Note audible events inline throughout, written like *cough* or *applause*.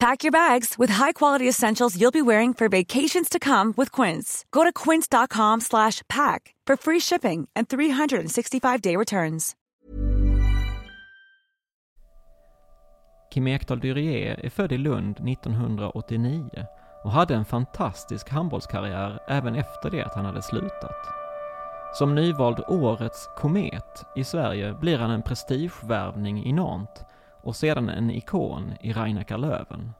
Pack your bags with high-quality essentials you'll be wearing for vacations to come with Quince. Go to quince.com slash pack for free shipping and 365-day returns. Kim Ekdahl Dyrier är född i Lund 1989 och hade en fantastisk handbollskarriär även efter det att han hade slutat. Som nyvald Årets Komet i Sverige blir han en prestigevärvning i Nantes och sedan en ikon i Ragnar Löven.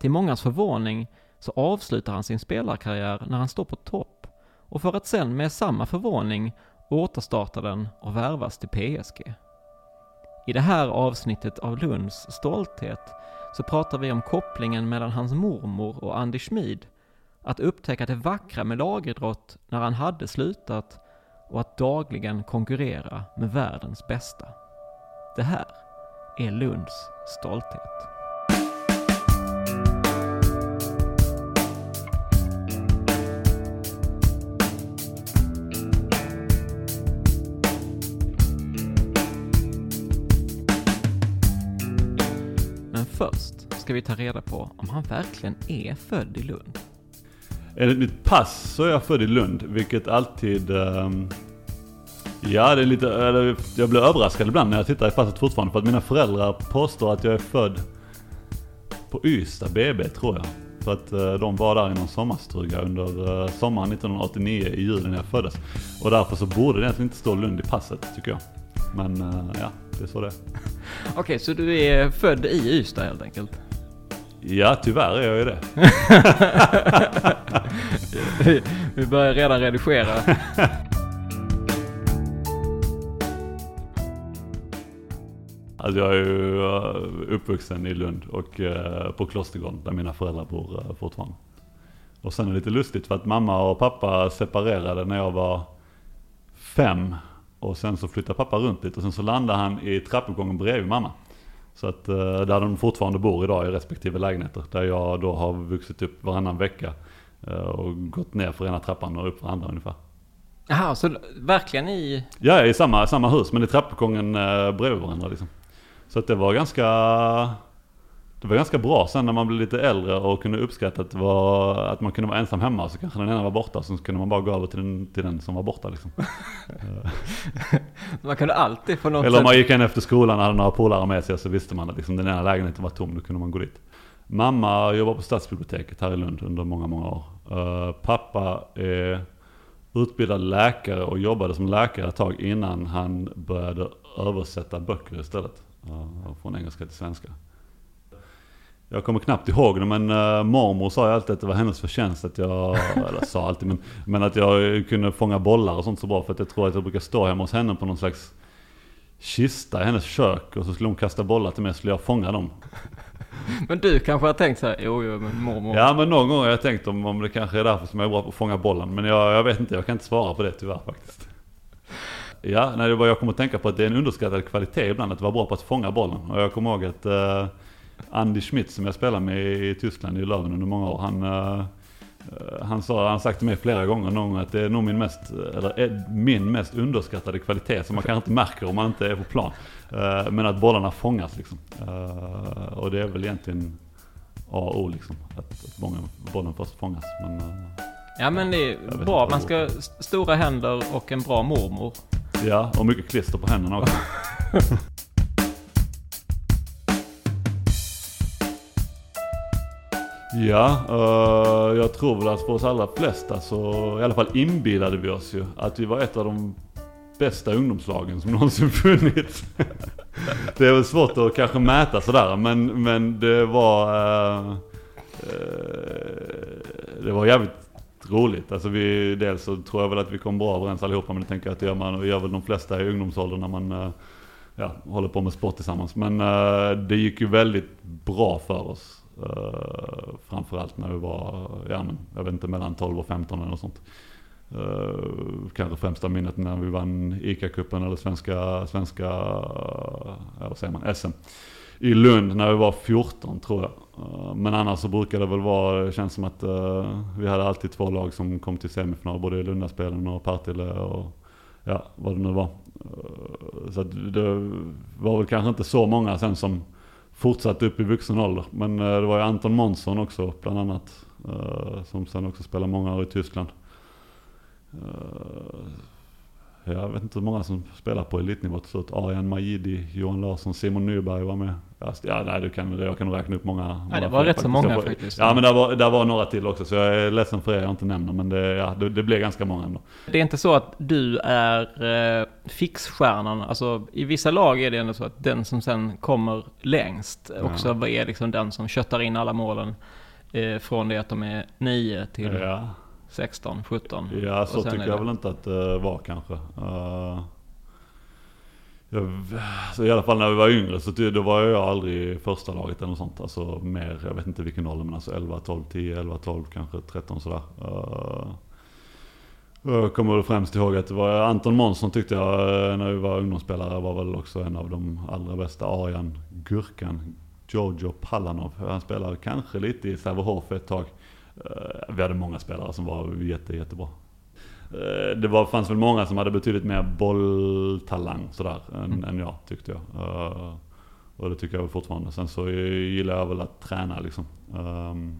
Till mångas förvåning så avslutar han sin spelarkarriär när han står på topp och för att sen med samma förvåning återstarta den och värvas till PSG. I det här avsnittet av Lunds stolthet så pratar vi om kopplingen mellan hans mormor och Andy Schmid, att upptäcka det vackra med lagidrott när han hade slutat och att dagligen konkurrera med världens bästa. Det här är Lunds stolthet. Men först ska vi ta reda på om han verkligen är född i Lund. Enligt mitt pass så är jag född i Lund, vilket alltid... um ja, det är lite... Eller, jag blir överraskad ibland när jag tittar i passet fortfarande för att mina föräldrar påstår att jag är född på Ystad BB tror jag. För att eh, de var där i någon sommarstuga under eh, sommaren 1989 i julen när jag föddes. Och därför så borde det egentligen inte stå Lund i passet tycker jag. Men eh, ja, det är så det. *laughs* Okej, så du är född i Ystad helt enkelt? Ja, tyvärr är jag ju det. *laughs* Vi börjar redan redigera. *laughs* Alltså jag är ju eh, uppvuxen i Lund och eh, på Klostergården där mina föräldrar bor eh, fortfarande. Och sen är det lite lustigt för att mamma och pappa separerade när jag var fem. Och sen så flyttade pappa runt lite och sen så landade han i trappuppgången bredvid mamma. Så att där de fortfarande bor idag i respektive lägenheter. Där jag då har vuxit upp varannan vecka. Och gått ner för ena trappan och upp för andra ungefär. Jaha, så verkligen i... Ja, i samma, samma hus men i trappuppgången bredvid varandra liksom. Så att det var ganska... Det var ganska bra sen när man blev lite äldre och kunde uppskatta att, var, att man kunde vara ensam hemma. Så kanske den ena var borta så kunde man bara gå över till den, till den som var borta liksom. *laughs* Man kunde alltid på något Eller om man gick in efter skolan och hade några polare med sig så visste man att liksom, den ena lägenheten var tom. Då kunde man gå dit. Mamma jobbar på stadsbiblioteket här i Lund under många, många år. Eh, pappa är utbildad läkare och jobbade som läkare ett tag innan han började översätta böcker istället. Från engelska till svenska. Jag kommer knappt ihåg det men uh, mormor sa ju alltid att det var hennes förtjänst att jag, *laughs* eller sa alltid men, men att jag kunde fånga bollar och sånt så bra för att jag tror att jag brukar stå hemma hos henne på någon slags kista i hennes kök och så skulle hon kasta bollar till mig och skulle jag fånga dem. *laughs* Men du kanske har tänkt så här, jo, jo, men mormor. Ja men någon gång har jag tänkt om, om det kanske är därför som jag är bra på att fånga bollen. Men jag, jag vet inte, jag kan inte svara på det tyvärr faktiskt. Ja, nej, det var jag kommer att tänka på att det är en underskattad kvalitet ibland att vara bra på att fånga bollen. Och jag kommer ihåg att uh, Andy Schmidt som jag spelade med i Tyskland i Löven under många år, han, uh, Eh, Han sa, han sagt till mig flera gånger någon gång att det är nog min mest, eller är min mest underskattade kvalitet som man kanske inte märker om man inte är på plan. Eh, Men att bollarna fångas liksom. Eh, Och det är väl egentligen A och O liksom. Att, att bollen, först fångas. Men eh, Ja men det är bra, man ska stora händer och en bra mormor. Ja, och mycket klister på händerna också. *laughs* Ja, eh, jag tror väl att för oss allra flesta så, i alla fall inbillade vi oss ju att vi var ett av de bästa ungdomslagen som *laughs* någonsin funnits. *laughs* det är väl svårt att kanske mäta sådär, men, men det var... eh, eh, det var jävligt roligt. Alltså vi, dels så tror jag väl att vi kom bra överens allihopa, men det tänker jag att det gör man gör väl de flesta i ungdomsåldern när man eh, ja, håller på med sport tillsammans. Men eh, det gick ju väldigt bra för oss. Uh, framförallt när vi var, ja men, jag vet inte, mellan 12 och 15 eller något sånt. Uh, kanske främsta minnet när vi vann ICA-cupen eller svenska, svenska, uh, vad säger man, SM. I Lund när vi var 14 tror jag. Eh, men annars så brukar det väl vara, det känns som att uh, vi hade alltid två lag som kom till semifinal, både i Lundaspelen och Partille och ja, vad det nu var. Uh, så att det var väl kanske inte så många sen som fortsatte upp i vuxen ålder. Men uh, det var ju Anton Månsson också bland annat. som sen också spelade många år i Tyskland. Jag vet inte hur många som spelar på elitnivå till slut. Arian Majidi, Johan Larsson, Simon Nyberg var med. Ja, Ja, nej, du kan, jag kan räkna upp många. många det var fler rätt så många Jag faktiskt. Ja, men där var, där var några till också. Så jag är ledsen för er jag inte nämner. Men det, ja, det, det blev ganska många ändå. Det är inte så att du är eh, fixstjärnan. Alltså i vissa lag är det ändå så att den som sen kommer längst också är liksom den som köttar in alla målen. Eh, från det att de är 9 till Ja. 16, 17. Ja, så tycker jag väl inte att det var kanske. Uh, jag, så I alla fall när vi var yngre så då var jag aldrig i första laget eller något sånt. Alltså mer, jag vet inte vilken ålder men alltså 11, 12, 10, 11, 12, kanske 13 sådär. Uh, jag kommer främst ihåg att det var Anton Månsson tyckte jag eh, när vi var ungdomsspelare var väl också en av de allra bästa. Arian Gurkan, Giorgio Palanov. Han spelade kanske lite i Sävehof ett tag. Eh, Vi hade många spelare som var jätte, jättebra. Eh, Det var, fanns väl många som hade betydligt mer bolltalang sådär än, än jag tyckte jag. Eh, Och det tycker jag fortfarande. Sen så gillar jag väl att träna liksom. Ehm,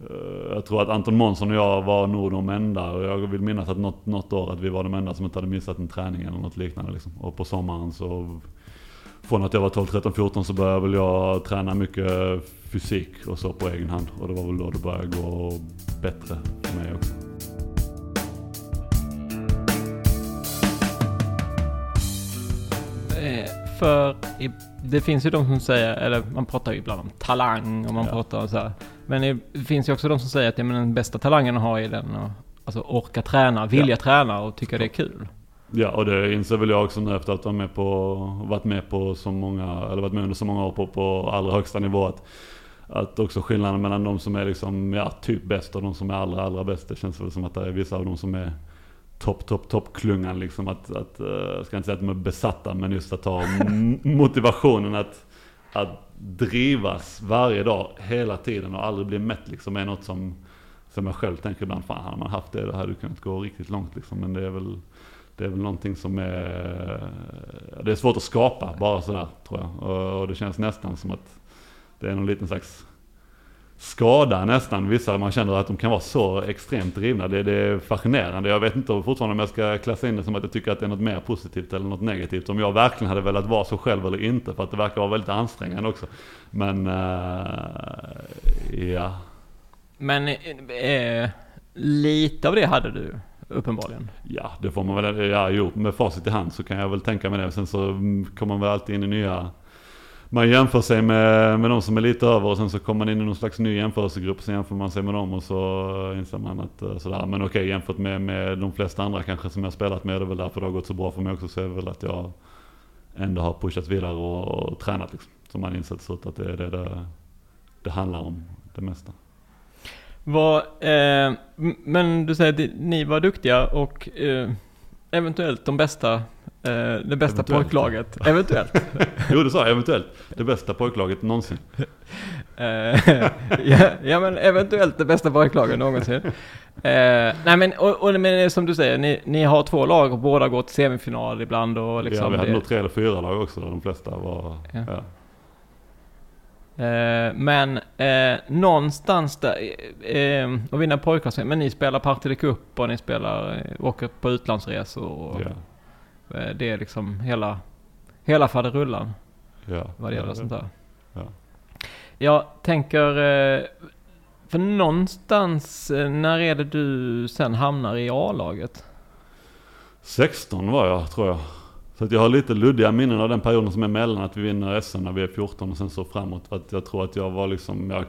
eh, Jag tror att Anton Månsson och jag var nog de enda, och jag vill minnas att något, något år att vi var de enda som inte hade missat en träning eller något liknande liksom. Och på sommaren så från att jag var 12, 13, 14 så började väl jag träna mycket fysik och så på egen hand. Och det var väl då det började gå bättre för mig också. Eh, För det finns ju de som säger, eller man pratar ju ibland om talang och man Ja. pratar om så här. Men det finns ju också de som säger att ja, men den bästa talangen att ha är den att alltså, orka träna, vilja träna och tycka det är kul. Ja, och det inser väl jag också nu efter att ha med på, varit med på så många, eller varit med under så många år på, på allra högsta nivå. Att, att också skillnaden mellan de som är liksom, ja, typ bäst och de som är allra, allra bäst. Det känns väl som att det är vissa av de som är topp, topp, topp-klungan liksom. Att, att, eh, jag ska inte säga att de är besatta, men just att ha motivationen att, att drivas varje dag, hela tiden och aldrig bli mätt liksom är något som, som jag själv tänker ibland, fan hade man haft det då hade du kunnat gå riktigt långt liksom. Men det är väl, det är väl någonting som är, det är svårt att skapa bara sådär tror jag. Och, det känns nästan som att det är någon liten slags skada nästan. Vissa man känner att de kan vara så extremt drivna. Det, det är fascinerande. Jag vet inte fortfarande om jag ska klassa in det som att jag tycker att det är något mer positivt eller något negativt. Om jag verkligen hade velat vara så själv eller inte. För att det verkar vara väldigt ansträngande också. Men uh, ja. Men uh, lite av det hade du uppenbarligen. Ja, det får man väl, ja jo, med facit i hand så kan jag väl tänka mig det. Sen så mm, kommer man väl alltid in i nya, man jämför sig med, med de som är lite över och sen så kommer man in i någon slags ny jämförelsegrupp. Sen jämför man sig med dem och så inser man att eh, sådär. Men okej, jämfört med, med de flesta andra kanske som jag har spelat med, det är väl därför det har gått så bra för mig också. Så är det väl att jag ändå har pushat vidare och, och tränat liksom. Så man inser till slut att det är det det, det handlar om, det mesta. Vad, eh, men du säger att ni var duktiga och eh, eventuellt de bästa, eh, det bästa Eventuellt. pojklaget. Eventuellt. *laughs* Jo, det sa jag eventuellt. Det bästa pojklaget någonsin. *laughs* Eh, *laughs* ja, ja, men eventuellt det bästa pojklaget någonsin. Eh, nej men, och, och, men som du säger, ni, ni har två lag och båda går till semifinal ibland och liksom... ja, vi hade det- nog tre eller fyra lag också de flesta var... Ja. Ja. Eh, men eh, någonstans där, eh, eh, att vinna pojklags men ni spelar Partille Cup och ni spelar, eh, åker på utlandsresor och eh, det är liksom hela, hela faderullan Ja. vad det gäller ja, sånt där. Ja. Jag tänker, eh, för någonstans, när är det du sen hamnar i A-laget? 16 var jag tror jag. Så att jag har lite luddiga minnen av den perioden som är mellan att vi vinner SM när vi är 14 och sen så framåt. För att jag tror att jag var liksom, jag,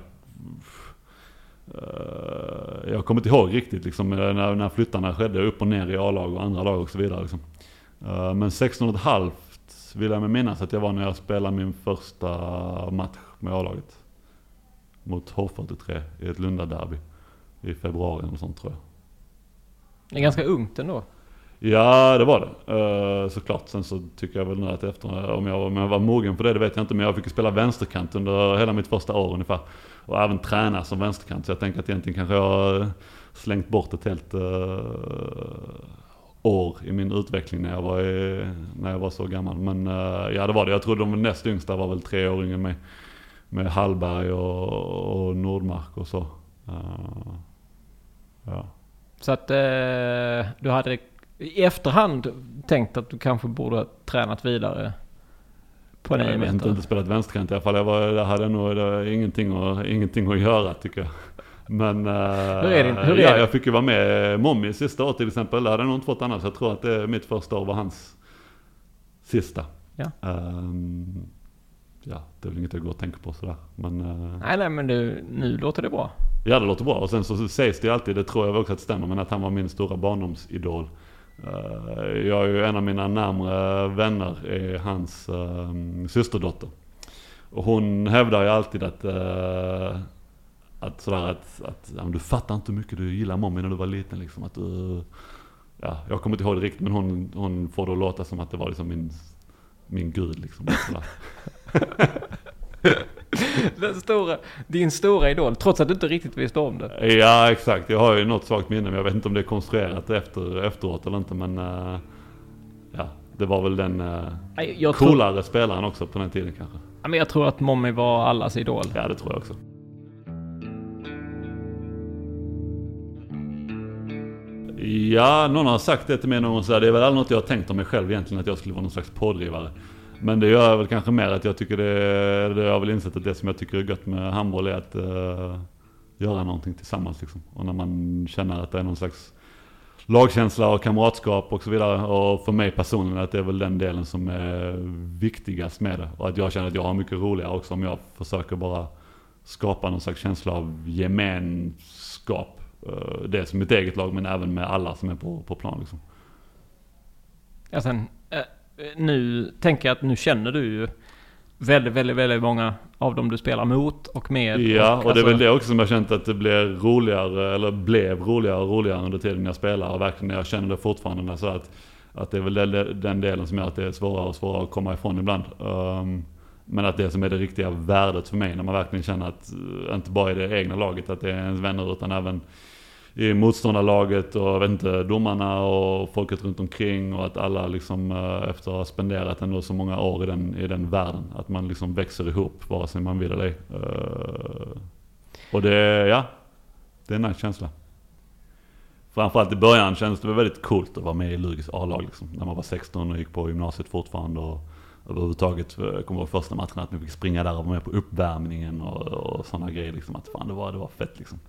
uh, jag kommer inte ihåg riktigt liksom eh, när, när flyttarna skedde upp och ner i A-lag och andra lag och så vidare. Liksom. Uh, men 16 och ett halvt vill jag mig minnas att jag var när jag spelade min första match med A-laget. Mot H43 i ett Lunda-derby. I februari eller sånt tror jag. Det är ganska ungt ändå. Ja, det var det. Uh, såklart. Sen så tycker jag väl nu att efter, om jag, om jag var mogen för det, det vet jag inte. Men jag fick ju spela vänsterkant under hela mitt första år ungefär. Och även träna som vänsterkant. Så jag tänker att egentligen kanske jag har slängt bort ett helt uh, år i min utveckling när jag var, i, när jag var så gammal. Men uh, ja, det var det. Jag tror de näst yngsta var väl tre år yngre med. Med Hallberg och, och Nordmark och så. Ja. Så att du hade i efterhand tänkt att du kanske borde ha tränat vidare på Jag vet inte, nio inte spelat vänsterkant i alla fall. Jag var, där hade jag nog det, ingenting, att, ingenting att göra tycker jag. Men... Hur är det- hur är ja, det? jag fick ju vara med Mommy sista år till exempel. Det hade jag nog inte fått annars. Jag tror att det, mitt första år var hans sista. Ja. Ehm, ja, det är väl inget jag går och tänker på sådär. Men eh, Nej, nej, men du, nu låter det bra. ja, det låter bra. Och sen så sägs det ju alltid, det tror jag också att det stämmer, men att han var min stora barndomsidol. Eh, jag är ju en av mina närmre vänner, är hans äh, systerdotter. Och hon hävdar ju alltid att, äh, att sådär att, att ja, men du fattar inte hur mycket du gillar mommy när du var liten liksom. Att du, ja, jag kommer inte ihåg det riktigt men hon, hon får det låta som att det var liksom min, min gud liksom. *laughs* *laughs* Den stora, din stora idol, trots att du inte riktigt visste om det. Ja exakt, jag har ju något svagt minne men jag vet inte om det är konstruerat efter, efteråt eller inte men eh, Ja, det var väl den uh, Jag tror, coolare spelaren också på den tiden kanske. ja, men jag tror att Mommy var allas idol. Ja det tror jag också. Ja, någon har sagt det till mig någon gång så här, det är väl aldrig något jag har tänkt om mig själv egentligen att jag skulle vara någon slags pådrivare. Men det gör väl kanske mer att jag tycker det, det har jag väl insett att det som jag tycker är gött med handboll är att uh, göra någonting tillsammans liksom. Och när man känner att det är någon slags lagkänsla och kamratskap och så vidare. Och för mig personligen att det är väl den delen som är viktigast med det. Och att jag känner att jag har mycket roligare också om jag försöker bara skapa någon slags känsla av gemenskap. Eh, uh, dels med mitt eget lag men även med alla som är på, på plan liksom. Ja, sen, nu tänker jag att nu känner du ju väldigt, väldigt, väldigt många av dem du spelar mot och med. Ja, och det är alltså- väl det också som jag känt att det blir roligare, eller blev roligare och roligare under tiden jag spelar. Och verkligen jag känner det fortfarande så att, att det är väl den, delen som gör att det är svårare och svårare att komma ifrån ibland. Um, men att det som är det riktiga värdet för mig när man verkligen känner att, uh, inte bara i det egna laget, att det är ens vänner utan även i motståndarlaget och jag vet inte, domarna och folket runt omkring och att alla liksom eh, efter att ha spenderat ändå så många år i den, i den världen, att man liksom växer ihop vare sig man vill eller ej. Eh, och det, ja, det är en nice känsla. Framförallt i början kändes det väldigt coolt att vara med i Lugis A-lag liksom, när man var 16 och gick på gymnasiet fortfarande. Och överhuvudtaget, eh, jag kommer ihåg första matchen att vi fick springa där och vara med på uppvärmningen och, och sådana grejer liksom. Att fan det var, det var fett liksom.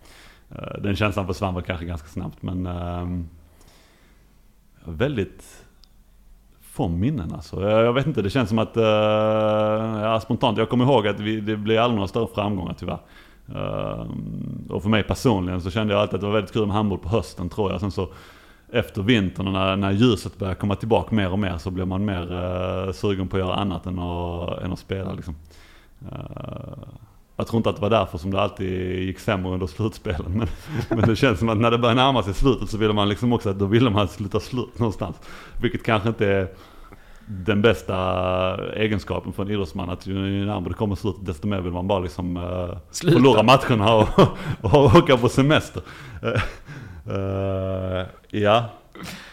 Eh, den känslan försvann väl kanske ganska snabbt men ehm, väldigt få minnen alltså. Jag, jag vet inte, det känns som att, uh, ja, spontant, jag kommer ihåg att vi, det blev aldrig några större framgångar tyvärr. Uh, och för mig personligen så kände jag alltid att det var väldigt kul med handboll på hösten tror jag. Sen så efter vintern när, när ljuset börjar komma tillbaka mer och mer så blir man mer uh, sugen på att göra annat än att, än att spela liksom. Uh, jag tror inte att det var därför som det alltid gick sämre under slutspelen. Men, men det känns som att när det börjar närma sig slutet så ville man liksom också att då ville man sluta slut någonstans. Vilket kanske inte är den bästa egenskapen för en idrottsman. Att ju närmare det kommer slutet desto mer vill man bara liksom uh, Sluta. förlora matcherna och, och åka på semester. Uh, ja,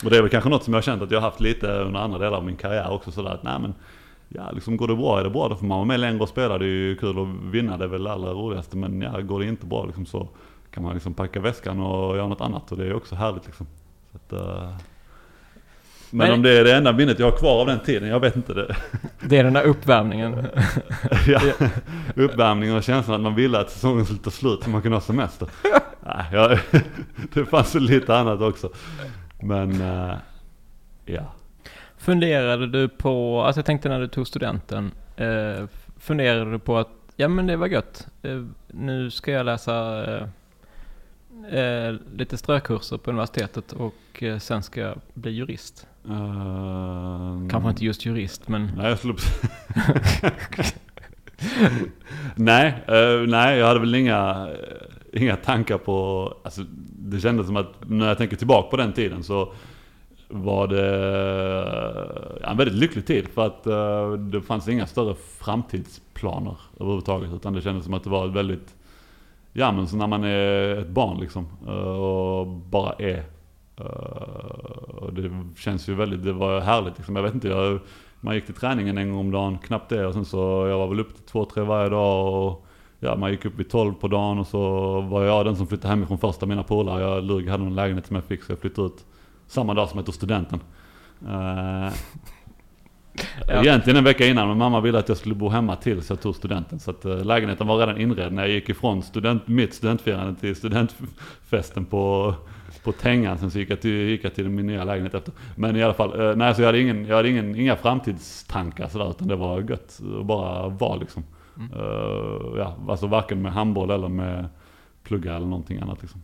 och det är väl kanske något som jag har känt att jag har haft lite under andra delar av min karriär också sådär att nej men Ja, liksom går det bra är det bra. Då får man vara med längre och spela. Det är ju kul att vinna, det är väl det allra roligaste. Men ja, går det inte bra liksom så kan man liksom packa väskan och göra något annat. Och det är också härligt liksom. Så att, uh... men, Men- om det är det enda minnet jag har kvar av den tiden, jag vet inte. Det. *laughs* Det är den där uppvärmningen. *laughs* ja, uppvärmning och känslan att man ville att säsongen skulle ta slut så man kunde ha semester. *laughs* Nej, jag, det fanns lite annat också. Men uh, ja. Funderade du på, alltså jag tänkte när du tog studenten, eh, funderade du på att, ja men det var gött, eh, nu ska jag läsa eh, eh, lite strökurser på universitetet och eh, sen ska jag bli jurist. Uh, Kanske inte just jurist, men Nej, jag skulle... nej, eh, nej, jag hade väl inga, inga tankar på... Alltså, det kändes som att när jag tänker tillbaka på den tiden så var det ja, en väldigt lycklig tid. För att eh, det fanns inga större framtidsplaner överhuvudtaget. Utan det kändes som att det var ett väldigt... Ja men så när man är ett barn liksom. Eh, och bara är. Eh, och det känns ju väldigt, det var härligt liksom. Jag vet inte, jag, man gick till träningen en gång om dagen, knappt det. Och sen så, jag var väl uppe till två, tre varje dag. Och ja, man gick upp vid 12 på dagen och så var jag den som flyttade hemifrån först av mina polare. Jag Lurg hade någon lägenhet som jag fick så jag flyttade ut samma dag som jag tog studenten. Uh, Ja. Egentligen en vecka innan men mamma ville att jag skulle bo hemma tills jag tog studenten. Så att uh, lägenheten var redan inredd när jag gick ifrån student, mitt studentfirande till studentfesten på, på Tängan. Sen så gick jag till, gick jag till min nya lägenhet efter. Men i alla fall, uh, nej så jag hade, ingen, jag hade ingen, inga framtidstankar sådär utan det var gött att bara vara liksom. Mm. Ja, alltså varken med handboll eller med plugga eller någonting annat liksom.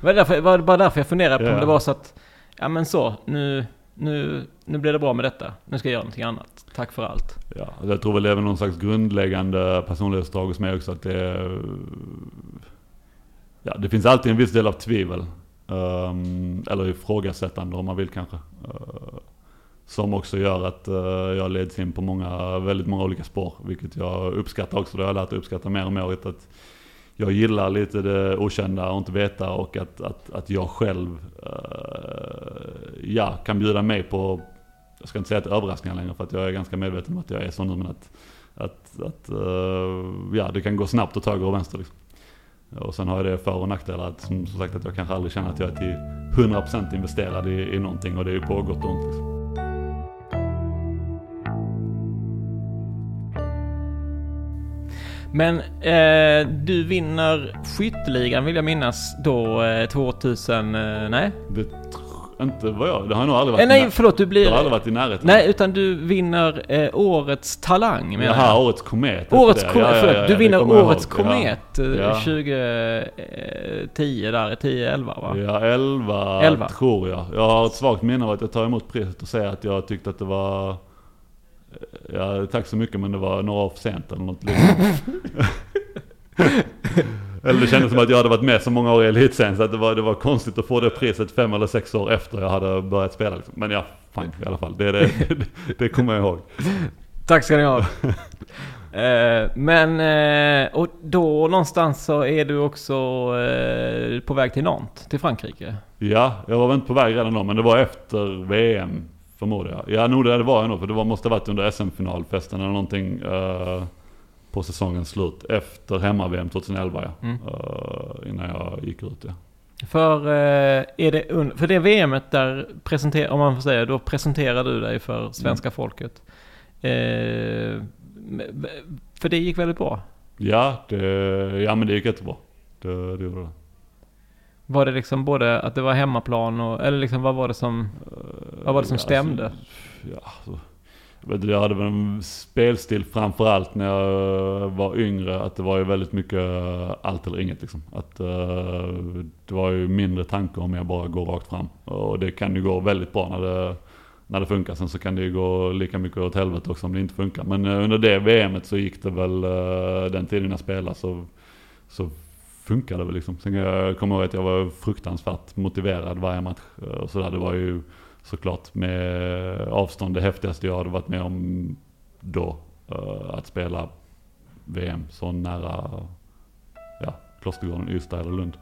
det var, därför, var det bara därför jag funderade på om Ja. det var så att, ja men så, nu, nu, nu blir det bra med detta, nu ska jag göra någonting annat. Tack för allt. Ja, jag tror väl det är någon slags grundläggande personlighetsdrag hos mig också att det är, Ja, det finns alltid en viss del av tvivel. Um, eller ifrågasättande om man vill kanske. Uh, som också gör att uh, jag leds in på många, väldigt många olika spår. Vilket jag uppskattar också. Det har jag lärt att uppskatta mer och mer. Att jag gillar lite det okända och inte veta och att, att, att jag själv uh, ja, kan bjuda mig på jag ska inte säga att överraskningar längre för att jag är ganska medveten om att jag är sån nu men att, att, att uh, ja, det kan gå snabbt åt höger och vänster liksom. Och sen har jag det för och nackdelar att som, som sagt att jag kanske aldrig känner att jag är till 100% investerad i, i någonting och det är ju på gott och ont liksom. Men eh, du vinner skytteligan vill jag minnas då eh, 2000, eh, nej? Det inte vad jag, det har jag nog aldrig varit Eh, nej, förlåt, du Det har aldrig blir... varit i närheten. Nej, utan du vinner eh, årets talang menar Jaha, jag. årets komet. Årets komet, Ja, ja, förlåt. ja, du det vinner årets ihåg. komet eh, Ja. 2010 där, 10-11 va? Ja, 11, Elva. tror jag. Jag har ett svagt minne av att jag tar emot priset och säger att jag tyckte att det var... Ja, tack så mycket men det var några år för sent eller något liknande. *laughs* eller det kändes som att jag hade varit med så många år i elitserien så att det var, det var konstigt att få det priset fem eller sex år efter jag hade börjat spela. Liksom. Men ja, fine i alla fall. Det, det, det, *laughs* det kommer jag ihåg. Tack ska ni ha. *laughs* Eh, men, eh, och då någonstans så är du också eh, på väg till Nantes, till Frankrike. Ja, jag var väl inte på väg redan då, men det var efter VM förmodar jag. Ja, nog det var jag nog, för det var, måste ha varit under SM-finalfesten eller någonting eh, på säsongens slut. Efter hemma-VM 2011 ja. Mm. Eh, innan jag gick ut ja. För, eh, är det för det VMet där presenterar, om man får säga, då presenterar du dig för svenska folket. Eh, m- för det gick väldigt bra. Ja, det, ja men det gick jättebra. Det, det gjorde det. Var det liksom både att det var hemmaplan och, eller liksom vad var det som, vad var det som Ja, stämde? Alltså, ja, alltså, jag, vet, inte, jag hade väl en spelstil framförallt när jag var yngre. Att det var ju väldigt mycket eh, allt eller inget liksom. Att eh, det var ju mindre tankar om jag bara går rakt fram. Och det kan ju gå väldigt bra när det, när det funkar. Sen så kan det ju gå lika mycket åt helvete också om det inte funkar. Men eh, under det VMet så gick det väl eh, den tiden jag spelade så, så funkade det väl liksom. Sen kan jag kommer ihåg att jag var fruktansvärt motiverad varje match. eh, Och sådär. Det var ju såklart med avstånd det häftigaste jag hade varit med om då. Eh, att spela VM så nära ja, Klostergården, Ystad eller Lund.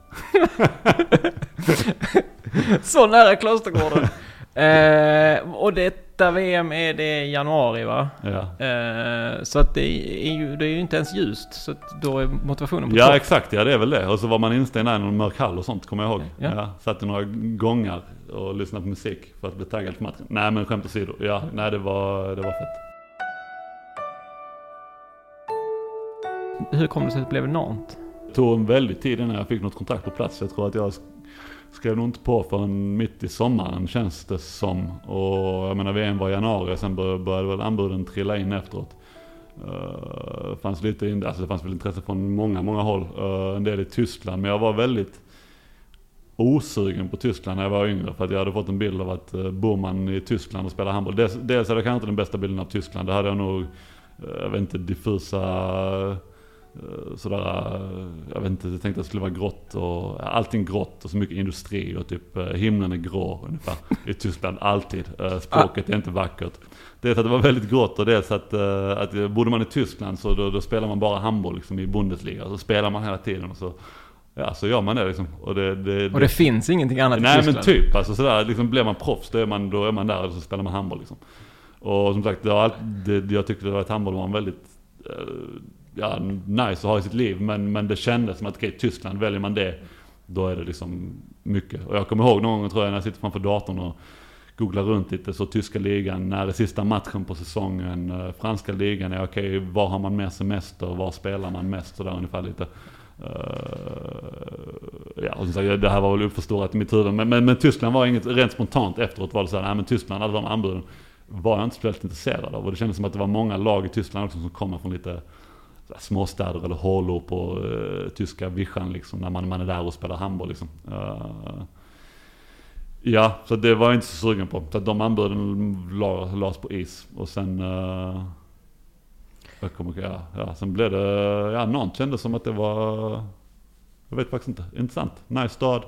*laughs* Så nära Klostergården eh, och detta VM är det i januari va? Ja. Eh, så att det är, ju, det är ju inte ens ljust. Så att då är motivationen på Ja topp. exakt, ja det är väl det. Och så var man instängd i någon mörk hall och sånt, kommer jag ihåg. Ja. Ja. satt i några gångar och lyssnade på musik för att bli taggad för matchen. Nej men skämt åsido, ja, nej det var, det var fett. Hur kom det sig att det blev enormt? Det tog en väldig tid innan jag fick något kontrakt på plats. Jag tror att jag skrev nog inte på förrän mitt i sommaren känns det som. Och jag menar VM var i januari, sen började väl anbuden trilla in efteråt. Uh, fanns lite in, alltså det fanns väl intresse från många, många håll. Uh, en del i Tyskland, men jag var väldigt osugen på Tyskland när jag var yngre. För att jag hade fått en bild av att eh, uh, bor man i Tyskland och spelar handboll. Dels, dels är det kanske inte den bästa bilden av Tyskland. Det hade jag nog, jag vet inte, diffusa sådär, eh, jag vet inte, jag tänkte att det skulle vara grått och allting grått och så mycket industri och typ eh, himlen är grå ungefär *laughs* i Tyskland, alltid. Eh, Språket är inte vackert. Dels att det var väldigt grått och dels att, eh, att eh, bodde man i Tyskland så då, då spelar man bara handboll liksom i Bundesliga. Så spelar man hela tiden och så, ja så gör man det liksom. Och det, det, Och det finns ingenting annat i Nej Tyskland? men typ, alltså sådär, liksom blir man proffs då är man, då är man där och så spelar man handboll liksom. Och som sagt, det det, jag tyckte det var att handboll var en väldigt, eh, ja nice att ha i sitt liv. Men, men det kändes som att okej, Tyskland, väljer man det, då är det liksom mycket. Och jag kommer ihåg någon gång tror jag när jag sitter framför datorn och googlar runt lite, så tyska ligan, när är sista matchen på säsongen, eh, franska ligan, är okej, var har man mer semester, var spelar man mest, sådär ungefär lite. Uh, ja, och som sagt, det här var väl uppförstorat i mitt huvud. Men, men, men Tyskland var inget, rent spontant efteråt var det så här, nej men Tyskland, alla de anbuden var jag inte speciellt intresserad av. Och det kändes som att det var många lag i Tyskland också som kommer från lite småstäder eller hålor på uh, tyska vischan liksom, när man, man är där och spelar handboll liksom. Uh, ja, så det var jag inte så sugen på. Så de anbuden la- lades på is. Och sen... Uh, jag kommer, ja, ja, sen blev det, ja någon kände som att det var, jag vet faktiskt inte, intressant. Nice stad,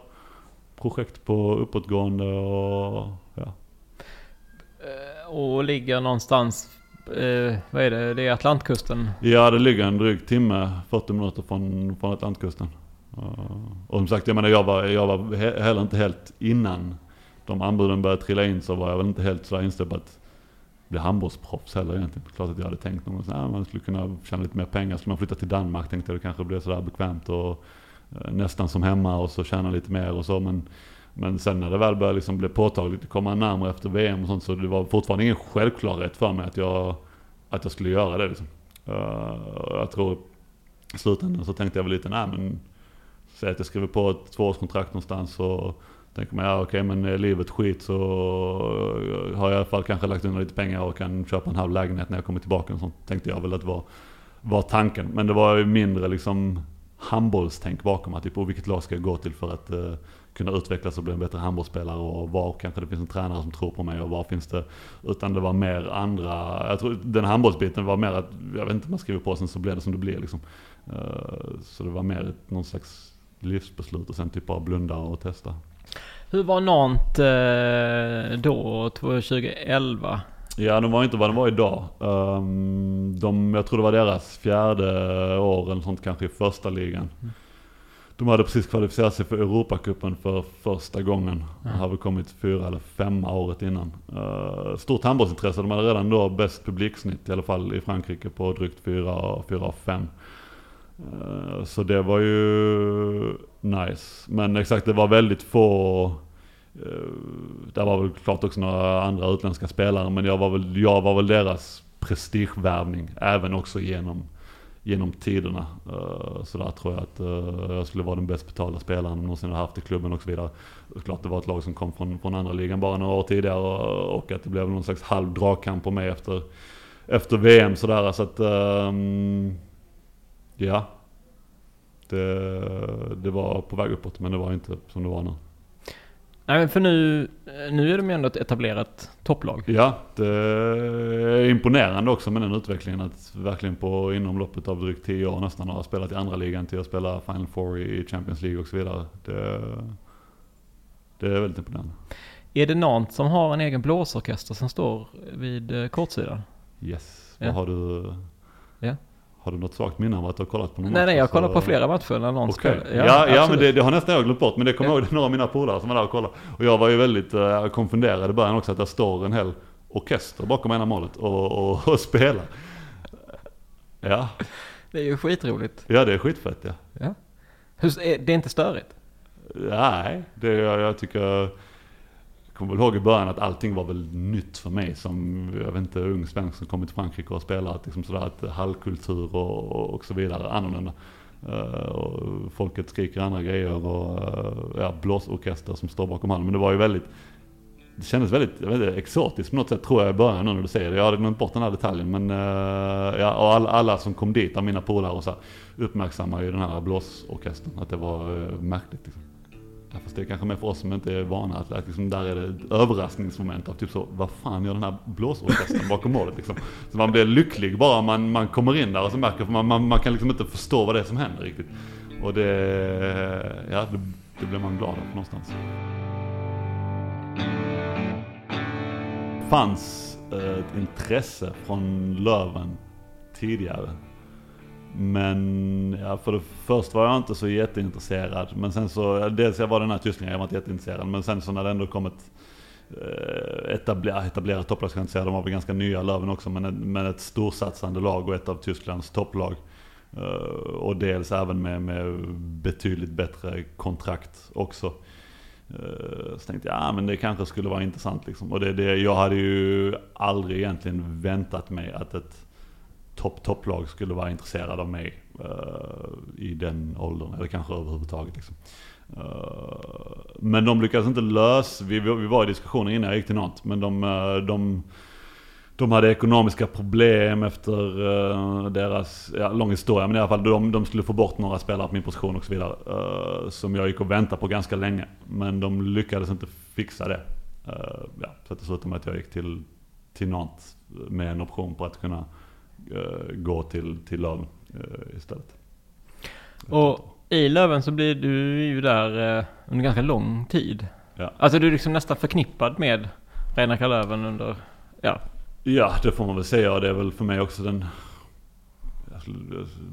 projekt på uppåtgående och ja. Och ligger någonstans, eh, vad är det, det är Atlantkusten? Ja det ligger en dryg timme, 40 minuter från, från Atlantkusten. Uh, och som sagt, jag menar jag var, jag var he- heller inte helt innan de anbuden började trilla in så var jag väl inte helt sådär inställd på att bli handbollsproffs heller egentligen. Klart att jag hade tänkt någon att ah, man skulle kunna tjäna lite mer pengar. Skulle man flytta till Danmark tänkte jag det kanske blev sådär bekvämt och eh, nästan som hemma och så tjäna lite mer och så. Men, men sen när det väl började liksom bli påtagligt, komma närmare efter VM och sånt så det var fortfarande ingen självklarhet för mig att jag, att jag skulle göra det liksom. Uh, jag tror i slutändan så tänkte jag väl lite, nej men säg att jag skriver på ett tvåårskontrakt någonstans och tänker man, ja okej men är livet skit så har jag i alla fall kanske lagt undan lite pengar och kan köpa en halv lägenhet när jag kommer tillbaka och sånt. Tänkte jag väl att var, var tanken. Men det var ju mindre liksom handbollstänk bakom att typ, oh, vilket lag ska jag gå till för att eh, kunna utvecklas och bli en bättre handbollsspelare och var kanske det finns en tränare som tror på mig och var finns det, utan det var mer andra, jag tror den handbollsbiten var mer att, jag vet inte, man skriver på sen så blir det som det blir liksom. Eh, så det var mer ett, någon slags livsbeslut och sen typ bara blunda och testa. Hur var Nant eh, då, 2011? Ja, de var inte vad de var idag. Um, de, jag tror det var deras fjärde år eller sånt kanske i första ligan. De hade precis kvalificerat sig för Europacupen för första gången. De hade kommit fyra eller femma året innan. Uh, stort handbollsintresse. De hade redan då bäst publiksnitt i alla fall i Frankrike på drygt fyra, fyra och fem. Uh, så det var ju nice. Men exakt, det var väldigt få Uh, där var väl klart också några andra utländska spelare men jag var väl, jag var väl deras prestigevärvning även också genom, genom tiderna. Eh, uh, så där tror jag att uh, jag skulle vara den bäst betalda spelaren någonsin har haft i klubben och så vidare. Klart det var ett lag som kom från, från andra ligan bara några år tidigare och, och att det blev någon slags halv dragkamp på mig efter, efter VM sådär. Så att, um, ja. Det, det var på väg uppåt men det var inte som det var nu. Nej men för nu, nu är de ju ändå ett etablerat topplag. Ja, det är imponerande också med den utvecklingen. Att verkligen på inom loppet av drygt 10 år nästan ha spelat i andra ligan till att spela Final Four i Champions League och så vidare. Det, det är väldigt imponerande. Är det någon som har en egen blåsorkester som står vid eh, kortsidan? Yes. Ja. Vad har du? Ja. Har du något svagt minne av att du har kollat på någon Nej, match? nej, jag kollar på flera matcher när någon Okej. spelar. Ja, ja, men absolut. det, det har nästan jag glömt bort. Men det kommer Ja. jag ihåg, några av mina polare som var där och kollade. Och jag var ju väldigt uh, konfunderad i början också att det står en hel orkester bakom ena målet och, och, *laughs* och spelar. Ja, det är ju skitroligt. ja det är skitfett ja. Ja. Det är inte störigt? Nej, det, jag, jag tycker... Jag kommer väl ihåg i början att allting var väl nytt för mig som, jag vet inte, ung svensk som kommit till Frankrike och spelat liksom sådär att hallkultur och, och, och så vidare, annorlunda. Eh, och folket skriker andra grejer och uh, ja, blåsorkester som står bakom hallen. Men det var ju väldigt, det kändes väldigt jag vet inte, exotiskt på något sätt tror jag i början nu när du säger det. Jag hade glömt bort den här detaljen. Men eh, ja, och alla, alla som kom dit av mina polare och så här, uppmärksammade ju den här blåsorkestern. Att det var uh, märkligt liksom. Ja, fast det är kanske mer för oss som inte är vana att, att liksom, där är det ett överraskningsmoment av typ så, vad fan gör den här blåsorkestern bakom målet liksom. Så man blir lycklig bara man, man kommer in där och så märker man, man, man kan liksom inte förstå vad det är som händer riktigt. Och det, ja det, det blir man glad av någonstans. Fanns eh, ett intresse från Löven tidigare. Men ja, för det först var jag inte så jätteintresserad. Men sen så, dels jag var den här tysklingen, jag var inte jätteintresserad. Men sen så när det ändå kom ett eh, etablerat, etablerat topplag, ska jag inte säga, de var väl ganska nya Löven också. Men, ett- men ett storsatsande lag och ett av Tysklands topplag. Eh, och dels även med, med betydligt bättre kontrakt också. Eh, så tänkte jag, ja men det kanske skulle vara intressant liksom. Och det, det, jag hade ju aldrig egentligen väntat mig att ett topp topplag skulle vara intresserade av mig uh, i den åldern. Eller kanske överhuvudtaget liksom. Uh, men de lyckades inte lösa, vi, vi var i diskussioner innan jag gick till Nantes. Men de, eh, de, de hade ekonomiska problem efter uh, deras, ja, lång historia, men i alla fall de, de skulle få bort några spelare på min position och så vidare. Uh, som jag gick och väntade på ganska länge. Men de lyckades inte fixa det. Uh, ja, så det slutade med att jag gick till, till Nantes med en option på att kunna gå till, till Löven eh, istället. Och i Löven så blir du ju där eh, under ganska lång tid. Ja. Alltså du är liksom nästan förknippad med Reinhard Löven under, ja, Ja, det får man väl säga det är väl för mig också den,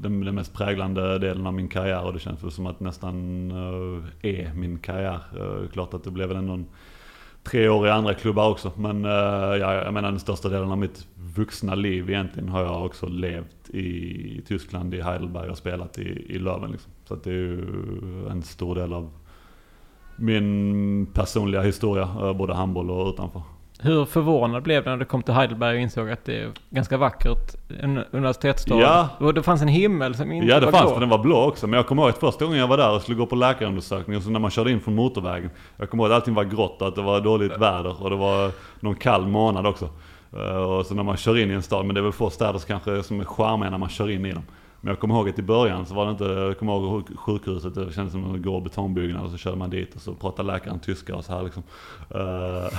den, den mest präglande delen av min karriär och det känns väl som att nästan eh, är min karriär. Eh, klart att det blev väl ändå en tre år i andra klubbar också. Men eh, ja, jag menar den största delen av mitt vuxna liv egentligen har jag också levt i Tyskland, i Heidelberg och spelat i, i Löven. Liksom. Så att det är ju en stor del av min personliga historia, eh, både handboll och utanför hur förvånad blev du när du kom till Heidelberg och insåg att det är ganska vackert, en universitetsstad? Ja. Och det fanns en himmel som inte Ja det var fanns blå. det, den var blå också. Men jag kommer ihåg att första gången jag var där och skulle gå på läkarundersökning och så när man körde in från motorvägen. Jag kommer ihåg att allting var grått och att det var dåligt väder och det var någon kall månad också. Eh, Och så när man kör in i en stad, men det är väl få städer som kanske som är charmiga när man kör in i dem. Men jag kommer ihåg att i början så var det inte, jag kommer ihåg sjukhuset, det kändes som en grå betongbyggnad och så körde man dit och så pratade läkaren tyska och så här liksom. Eh, *laughs*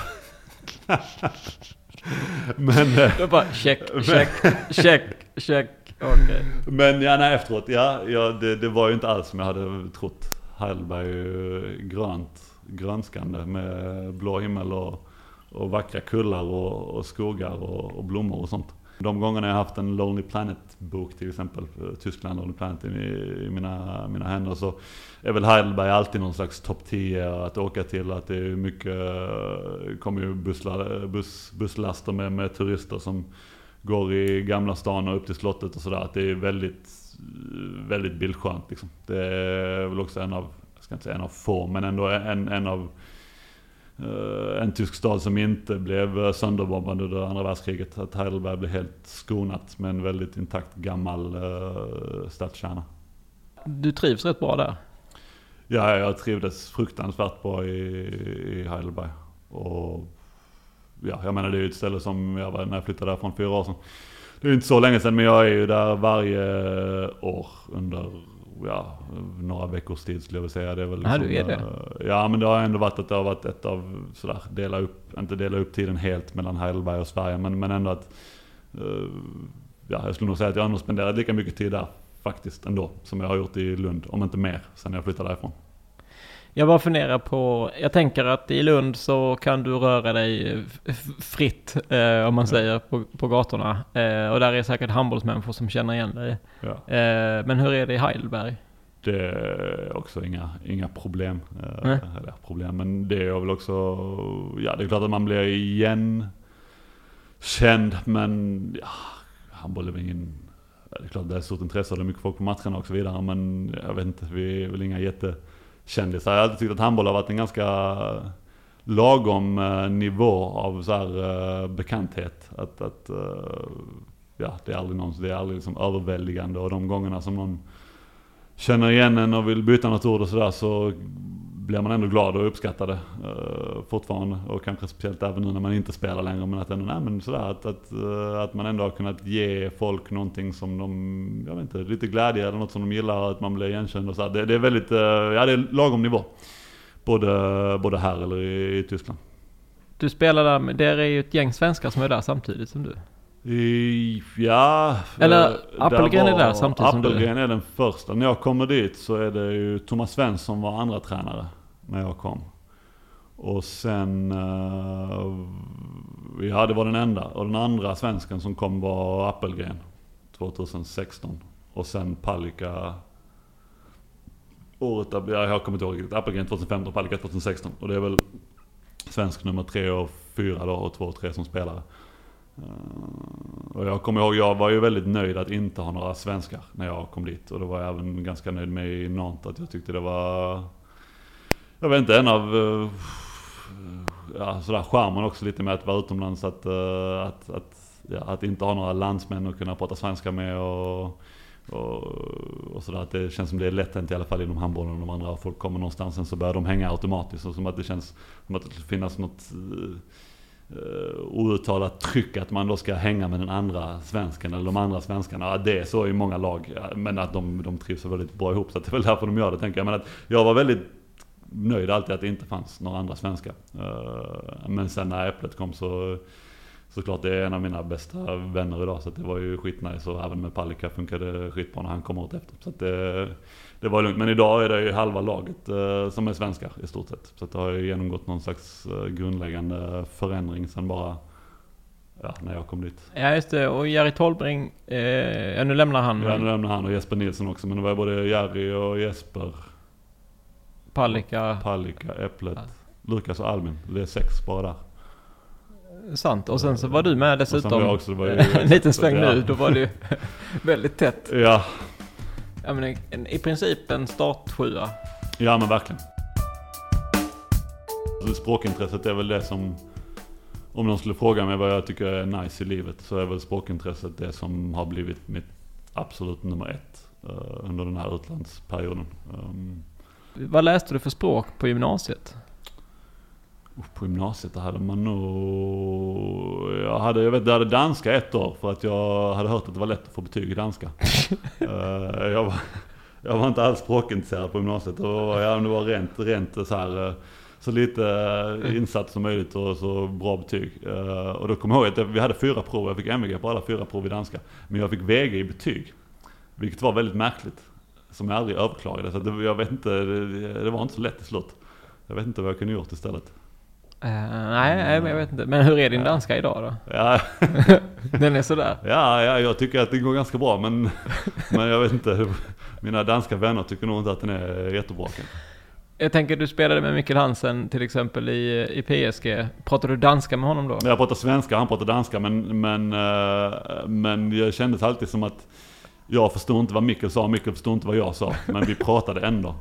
men... eh, Det var bara check, check, check, check. Okej. Men ja, nej, efteråt, ja, ja det, det var ju inte alls som jag hade trott. Heidelberg är ju grönt, grönskande med blå himmel och, och vackra kullar och, och skogar och, och blommor och sånt. De gångerna jag haft en Lonely Planet-bok till exempel, Tyskland Lonely Planet i, mina, mina händer så är väl Heidelberg alltid någon slags topp 10 att åka till. Att det är mycket, eh, kommer ju bussla, eh, buss, busslaster med, med turister som går i Gamla stan och upp till slottet och sådär. Att det är väldigt, väldigt bildskönt liksom. Det är väl också en av, jag ska inte säga en av få, men ändå en, en av en tysk stad som inte blev sönderbombad under andra världskriget. Att Heidelberg blev helt skonat med en väldigt intakt gammal uh, stadskärna. Du trivs rätt bra där. Ja, jag trivdes fruktansvärt bra i, i Heidelberg. Och ja, jag menar det är ju ett ställe som jag var när jag flyttade där från fyra år sedan. Det är ju inte så länge sedan men jag är ju där varje år under ja, några veckors tid skulle jag vilja säga. Det är väl Ja, du är det. eh, Ja men det har ändå varit att det har varit ett av sådär, dela upp, inte dela upp tiden helt mellan Heidelberg och Sverige men, men ändå att eh, Ja, jag skulle nog säga att jag har spenderat lika mycket tid där faktiskt ändå som jag har gjort i Lund, om inte mer, sen jag flyttade därifrån. Jag bara funderar på, jag tänker att i Lund så kan du röra dig fritt, eh, om man säger, på, på gatorna. Eh, och där är säkert handbollsmänniskor som känner igen dig. Ja. Eh, men hur är det i Heidelberg? Det är också inga, inga problem. Nej. Eller problem, men det är väl också, ja det är klart att man blir igen känd men ja, handboll är väl ingen, ja, det är klart det är stort intresse och det är mycket folk på matcherna och så vidare men jag vet inte, vi är väl inga kändisar. Jag har alltid tyckt att handboll har varit en ganska lagom eh, nivå av så här, eh, bekanthet. Att, att eh, ja, det är aldrig någon, det är aldrig liksom överväldigande och de gångerna som någon känner igen en och vill byta något ord och sådär så blir man ändå glad och uppskattar det uh, fortfarande. Och kanske speciellt även nu när man inte spelar längre. Men att ändå, nej men sådär att, att, eh, att man ändå har kunnat ge folk någonting som de, jag vet inte, lite glädje eller något som de gillar. Att man blir igenkänd och sådär. Det, det är väldigt, eh, ja det är lagom nivå. Både, både här eller i, i Tyskland. Du spelar där, det är ju ett gäng svenskar som är där samtidigt som du. Ja... Eller, eh, Appelgren där är där samtidigt som du. Appelgren är den första. När jag kommer dit så är det ju Thomas Svensson som var andra tränare när jag kom. Och sen... Ja, det var den enda. Och den andra svensken som kom var Appelgren 2016. Och sen Palicka året där, ja, jag kommer inte ihåg riktigt. Appelgren 2015 och Palicka 2016. Och det är väl svensk nummer tre och fyra då och två och tre som spelare. Eh, och jag kommer ihåg, jag var ju väldigt nöjd att inte ha några svenskar när jag kom dit. Och det var jag även ganska nöjd med i Nantes. Att jag tyckte det var, jag vet inte, en av, eh, ja sådär charmen också lite med att vara utomlands. Att, eh, att, att, ja, att inte ha några landsmän att kunna prata svenska med. Och, och, och sådär att det känns som det är lätt hänt i alla fall inom handbollen. De andra folk kommer någonstans sen så börjar de hänga automatiskt. Och som att det känns som att det skulle finnas något eh, outtalat tryck att man då ska hänga med den andra svensken eller de andra svenskarna. Ja, det är så i många lag. Men att de, de trivs väldigt bra ihop så att det är väl därför de gör det tänker jag. Men att jag var väldigt nöjd alltid att det inte fanns några andra svenskar. Eh, men sen när Äpplet kom så Såklart det är en av mina bästa vänner idag så att det var ju skitnice och även med Palicka funkade skitbra när han kom åt efter. Så att det, det var lugnt. Men idag är det ju halva laget eh, som är svenskar i stort sett. Så det har ju genomgått någon slags eh, grundläggande förändring sen bara ja, när jag kom dit. Ja just det, och Jerry Tolbring, eh, ja nu lämnar han Ja, nu lämnar han och Jesper Nilsson också. Men det var både Jerry och Jesper, Palicka. Palicka, Äpplet, Lukas och Albin. Det är sex bara där. Sant, och sen så var du med Och sen var dessutom. jag också, det var ju- *laughs* en liten sväng nu, då var det ju *laughs* väldigt tätt. Ja, Ja men en, i princip en startsjua. Ja men verkligen. Alltså, Språkintresset är väl det som, om någon skulle fråga mig vad jag tycker är nice i livet, så är väl språkintresset det som har blivit mitt absolut nummer ett eh, under den här utlandsperioden. Um, Vad läste du för språk på gymnasiet? På gymnasiet där hade man nog... Jag hade, jag vet, jag hade danska ett år för att jag hade hört att det var lätt att få betyg i danska. *laughs* Eh, jag, var, jag var inte alls språkintresserad på gymnasiet. Och ja, det var rent, rent så här... eh, Så lite eh, insatt som möjligt och så bra betyg. Och då kommer jag ihåg att vi hade fyra prov. Jag fick MVG på alla fyra prov i danska. Men jag fick VG i betyg. Vilket var väldigt märkligt. Som jag aldrig överklagade. Så det, jag vet inte, det, det var inte så lätt till slut. Jag vet inte vad jag kunde gjort istället. Eh, nej, men jag vet inte. Men hur är din danska idag då? Ja, *laughs* Den är sådär? ja, ja, jag tycker att det går ganska bra men, *laughs* men jag vet inte. Mina danska vänner tycker nog inte att den är jättebra. kanske. Jag tänker du spelade med Mikkel Hansen till exempel i, i PSG. Pratade du danska med honom då? Jag pratar svenska, han pratar danska men, men, eh, men jag kändes alltid som att jag förstod inte vad Mikkel sa, Mikkel förstod inte vad jag sa. Men vi pratade ändå.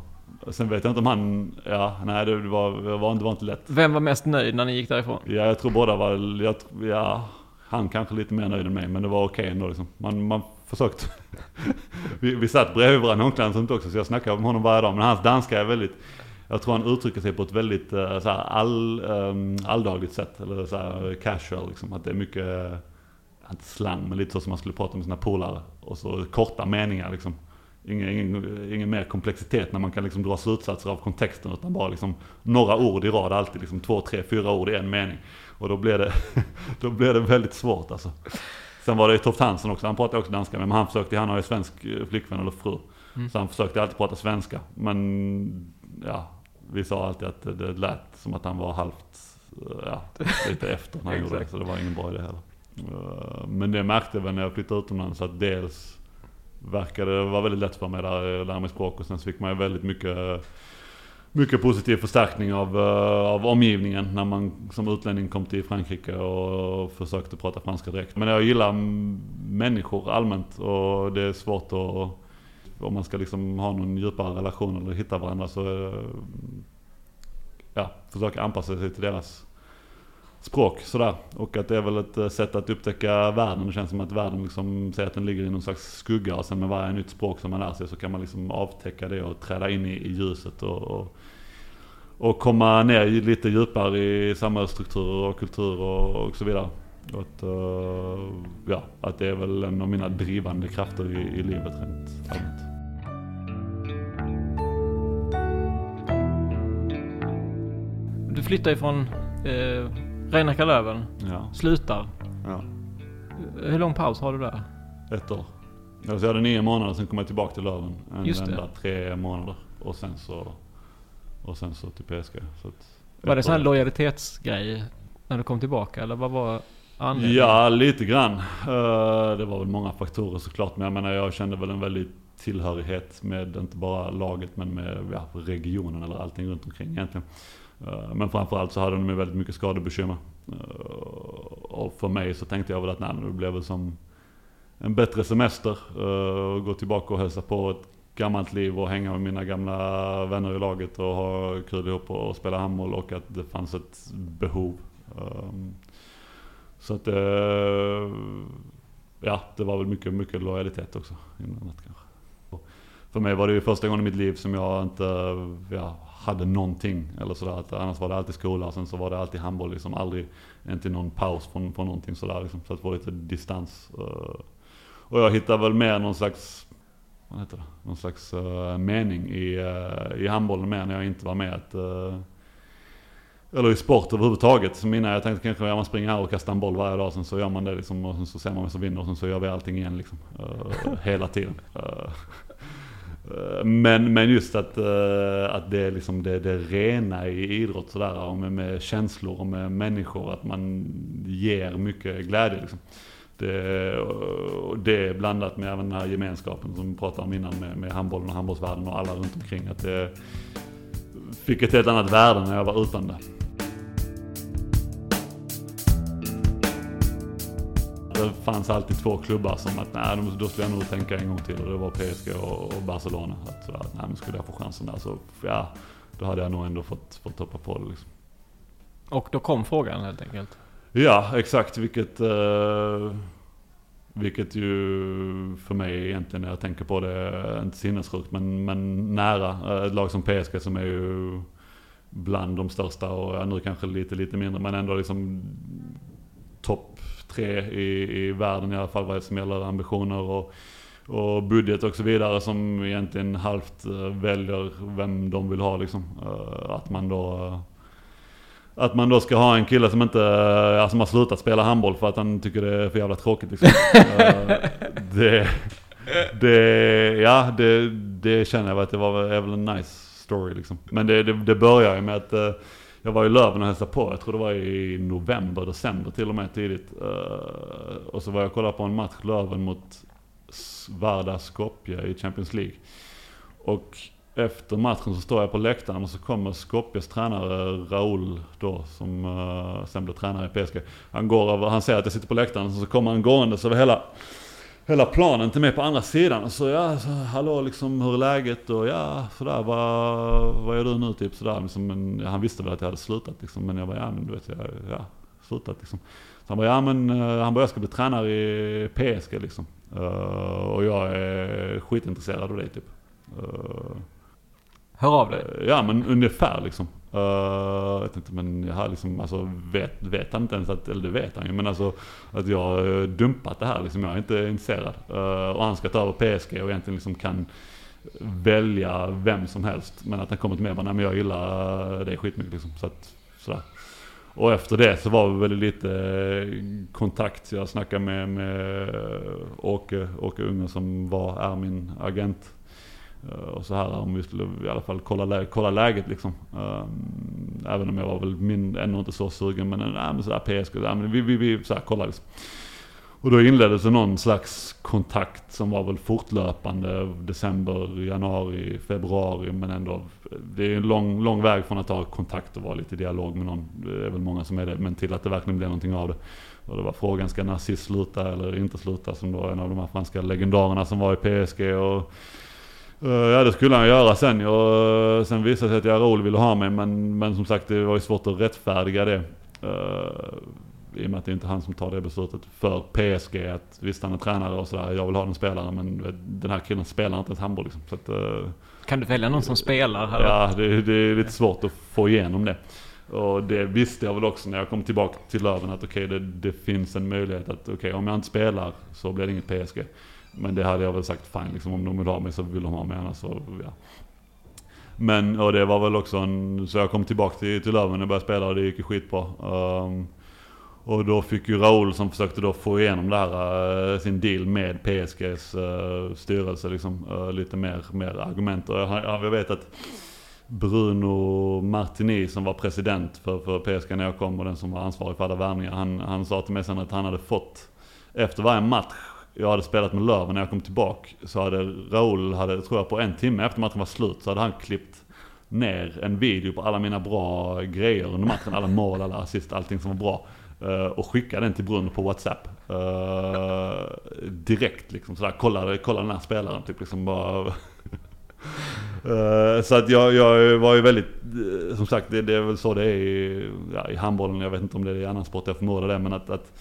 Sen vet jag inte om han, ja, nej det var, det var, det var inte lätt. Vem var mest nöjd när ni gick därifrån? Ja, jag tror båda var, jag, ja, han kanske lite mer nöjd än mig, men det var okej ändå liksom. Man, man försökte. *laughs* vi, vi satt bredvid varandra i omklädningsrummet också, så jag snackade med honom varje dag. Men hans danska är väldigt, jag tror han uttrycker sig på ett väldigt uh, så här, all, um, alldagligt sätt. Eller så här, casual liksom. Att det är mycket, inte slang, men lite så som man skulle prata med sina polare. Och så korta meningar liksom. Ingen, ingen, ingen mer komplexitet när man kan liksom dra slutsatser av kontexten utan bara liksom några ord i rad alltid. Liksom två, tre, fyra ord i en mening. Och då blev det, *laughs* då blev det väldigt svårt alltså. Sen var det ju Toft Hansen också, han pratade också danska men han försökte, han har ju svensk eh, flickvän eller fru. Så han försökte alltid prata svenska. Men ja, vi sa alltid att det, det lät som att han var halvt, eh, ja, lite efter när han gjorde det. Så det var ingen bra idé heller. Eh, Men det märkte jag när jag flyttade utomlands att dels verkade vara väldigt lätt för mig där lära mig språk och sen så fick man ju väldigt mycket mycket positiv förstärkning av, eh, av omgivningen när man som utlänning kom till Frankrike och försökte prata franska direkt. Men jag gillar människor allmänt och det är svårt att, om man ska liksom ha någon djupare relation eller hitta varandra så, eh, ja, försöka anpassa sig till deras språk sådär. Och att det är väl ett eh, sätt att upptäcka världen. Det känns som att världen liksom, säger att den ligger i någon slags skugga och sen med varje nytt språk som man lär sig så kan man liksom avtäcka det och träda in i, i ljuset och, och, och komma ner lite djupare i samhällsstrukturer och kultur och, och så vidare. Och att, eh, ja, att det är väl en av mina drivande krafter i, i livet rent allmänt. Du flyttar ifrån eh, Reinhard Löven, Ja, slutar. ja. Hur lång paus har du där? Ett år. Alltså jag hade nio månader, sen kom jag tillbaka till Löven. En Just vända, tre månader. Och sen så, och sen så till PSG. Så Var det ett sån här lojalitetsgrej när du kom tillbaka eller vad var anledningen? Ja, lite grann. Eh, det var väl många faktorer såklart. Men jag menar, jag kände väl en väldig tillhörighet med inte bara laget men med ja, regionen eller allting runt omkring egentligen. Eh, men framförallt så hade de ju väldigt mycket skadebekymmer. Eh, och för mig så tänkte jag väl att nej, men det blev väl som en bättre semester. Eh, och gå tillbaka och hälsa på ett gammalt liv och hänga med mina gamla vänner i laget och ha kul ihop och spela handboll och att det fanns ett behov. Ehm, så att ja, det var väl mycket, mycket lojalitet också innan kanske. För mig var det ju första gången i mitt liv som jag inte ja, hade någonting eller sådär. Att Annars var det alltid skola och sen så var det alltid handboll liksom. Aldrig, inte någon paus från, från någonting sådär liksom. Så att det var lite distans. Eh. Och jag hittade väl mer någon slags, vad heter det? Någon slags eh, mening i, uh, i handbollen mer när jag inte var med. Att, eller i sport överhuvudtaget. Som innan jag tänkte kanske ja, man springer här och kastar en boll varje dag. Sen så gör man det liksom, och sen så ser man vem som vinner och sen så gör vi allting igen liksom. Uh, hela tiden. Uh, Eh, men, men just att, eh, att det är liksom det, det rena i idrott sådär. Och med, med känslor och med människor. Att man ger mycket glädje liksom. Det, och det är blandat med även den här gemenskapen som vi pratade om innan med, med handbollen och handbollsvärlden och alla runt omkring. Att det fick ett helt annat värde när jag var utan det. Det fanns alltid två klubbar som att nej, då- skulle jag nog tänka en gång till och det var PSG och, och Barcelona. Att, nej, men skulle jag få chansen där så ja, då hade jag nog ändå fått, fått hoppa på det liksom. Och då kom frågan helt enkelt. Ja, exakt. Vilket, eh, vilket ju för mig egentligen när jag tänker på det, inte sinnessjukt men, men nära. Eh, Ett lag som PSG som är ju bland de största och nu kanske lite, lite mindre men ändå liksom topp tre i, i världen i alla fall vad det som gäller ambitioner och, och budget och så vidare som egentligen halvt eh, väljer vem de vill ha liksom. Eh, att man då eh, att man då ska ha en kille som inte, alltså som har slutat spela handboll för att han tycker det är för jävla tråkigt liksom. Det, det, ja det, det känner jag att det var är väl en nice story liksom. Men det, det, det börjar ju med att jag var i Löven och hälsade på, jag tror det var i november, december till och med tidigt. Eh, och så var jag och kollade på en match, Löven mot Varda Skopje i Champions League. Och efter matchen så står jag på läktaren och så kommer Skopjes tränare Raul då som uh, sen blev tränare i PSG. Han går över, han ser att jag sitter på läktaren och så kommer han gåendes över hela, hela planen till mig på andra sidan. Och så ja, så, hallå liksom hur är läget och ja sådär vad, vad gör du nu typ sådär. Liksom, men, ja, han visste väl att jag hade slutat liksom men jag bara ja men du vet jag ja, slutat liksom. Så han bara ja men uh, han bara jag ska bli tränare i PSG liksom. Uh, och jag är skitintresserad av det typ. Uh, Hör av dig. Ja men ungefär liksom. Uh, jag tänkte men jag har liksom, alltså vet, vet han inte ens att, eller det vet han ju men alltså att jag har eh, dumpat det här liksom. Jag är inte intresserad. Uh, och han ska ta över PSG och egentligen liksom kan välja vem som helst. Men att han kommer till mig och bara, nej men jag gillar det skitmycket liksom. Så att, sådär. Och efter det så var vi väl lite kontakt. Jag snackade med, med Åke, Åke Unger som var, är min agent. Eh, och så här om vi skulle i alla fall kolla, lä kolla läget liksom. Eh, även om jag var väl min, ändå inte så sugen men, eh, nej, men sådär PSG, nej, men vi, vi, vi så här, kolla liksom. Och då inleddes det någon slags kontakt som var väl fortlöpande december, januari, februari men ändå. Det är en lång, lång väg från att ha kontakt och vara lite i dialog med någon. Det är väl många som är det. Men till att det verkligen blir någonting av det. Och det var frågan, ska Narciss sluta eller inte sluta? Som då en av de här franska legendarerna som var i PSG. Och, Ja det skulle han göra sen. Och sen visade det sig att Raoul ville ha mig men, men som sagt det var ju svårt att rättfärdiga det. Uh, i och med att det inte är han som tar det beslutet för PSG. Att visst han är tränare och sådär, jag vill ha den spelaren men den här killen spelar inte ens handboll liksom. Så att, uh, kan du välja någon som spelar? Här? Ja, det, det, är lite svårt att få igenom det. Och det visste jag väl också när jag kom tillbaka till Löven att okej, okay, det, det, finns en möjlighet att okej, okay, om jag inte spelar så blir det inget PSG. Men det hade jag väl sagt fine liksom, om de vill ha mig så vill de ha mig annars så ja. Men, och det var väl också en, så jag kom tillbaka till, till Löven och började spela och det gick ju skitbra. Um, och då fick ju Raoul som försökte då få igenom det här, uh, sin deal med PSGs uh, eh, styrelse liksom, uh, lite mer, mer argument. Och jag, jag vet att Bruno Martini som var president för, för PSG när jag kom och den som var ansvarig för alla värvningar. Han, han sa till mig sen att han hade fått, efter varje match jag hade spelat med Löven när jag kom tillbaka, så hade Raoul, hade, tror jag på en timme efter matchen var slut, så hade han klippt ner en video på alla mina bra grejer under matchen. Alla mål, alla assist, allting som var bra. Eh, och skickade den till Brunn på WhatsApp. Eh, direkt liksom sådär, kolla, kolla den här spelaren. Typ liksom bara *laughs* eh, så att jag, jag var ju väldigt, som sagt det, det, är väl så det är i, ja, i handbollen, jag vet inte om det är i annan sport, jag förmodar det, men att, att,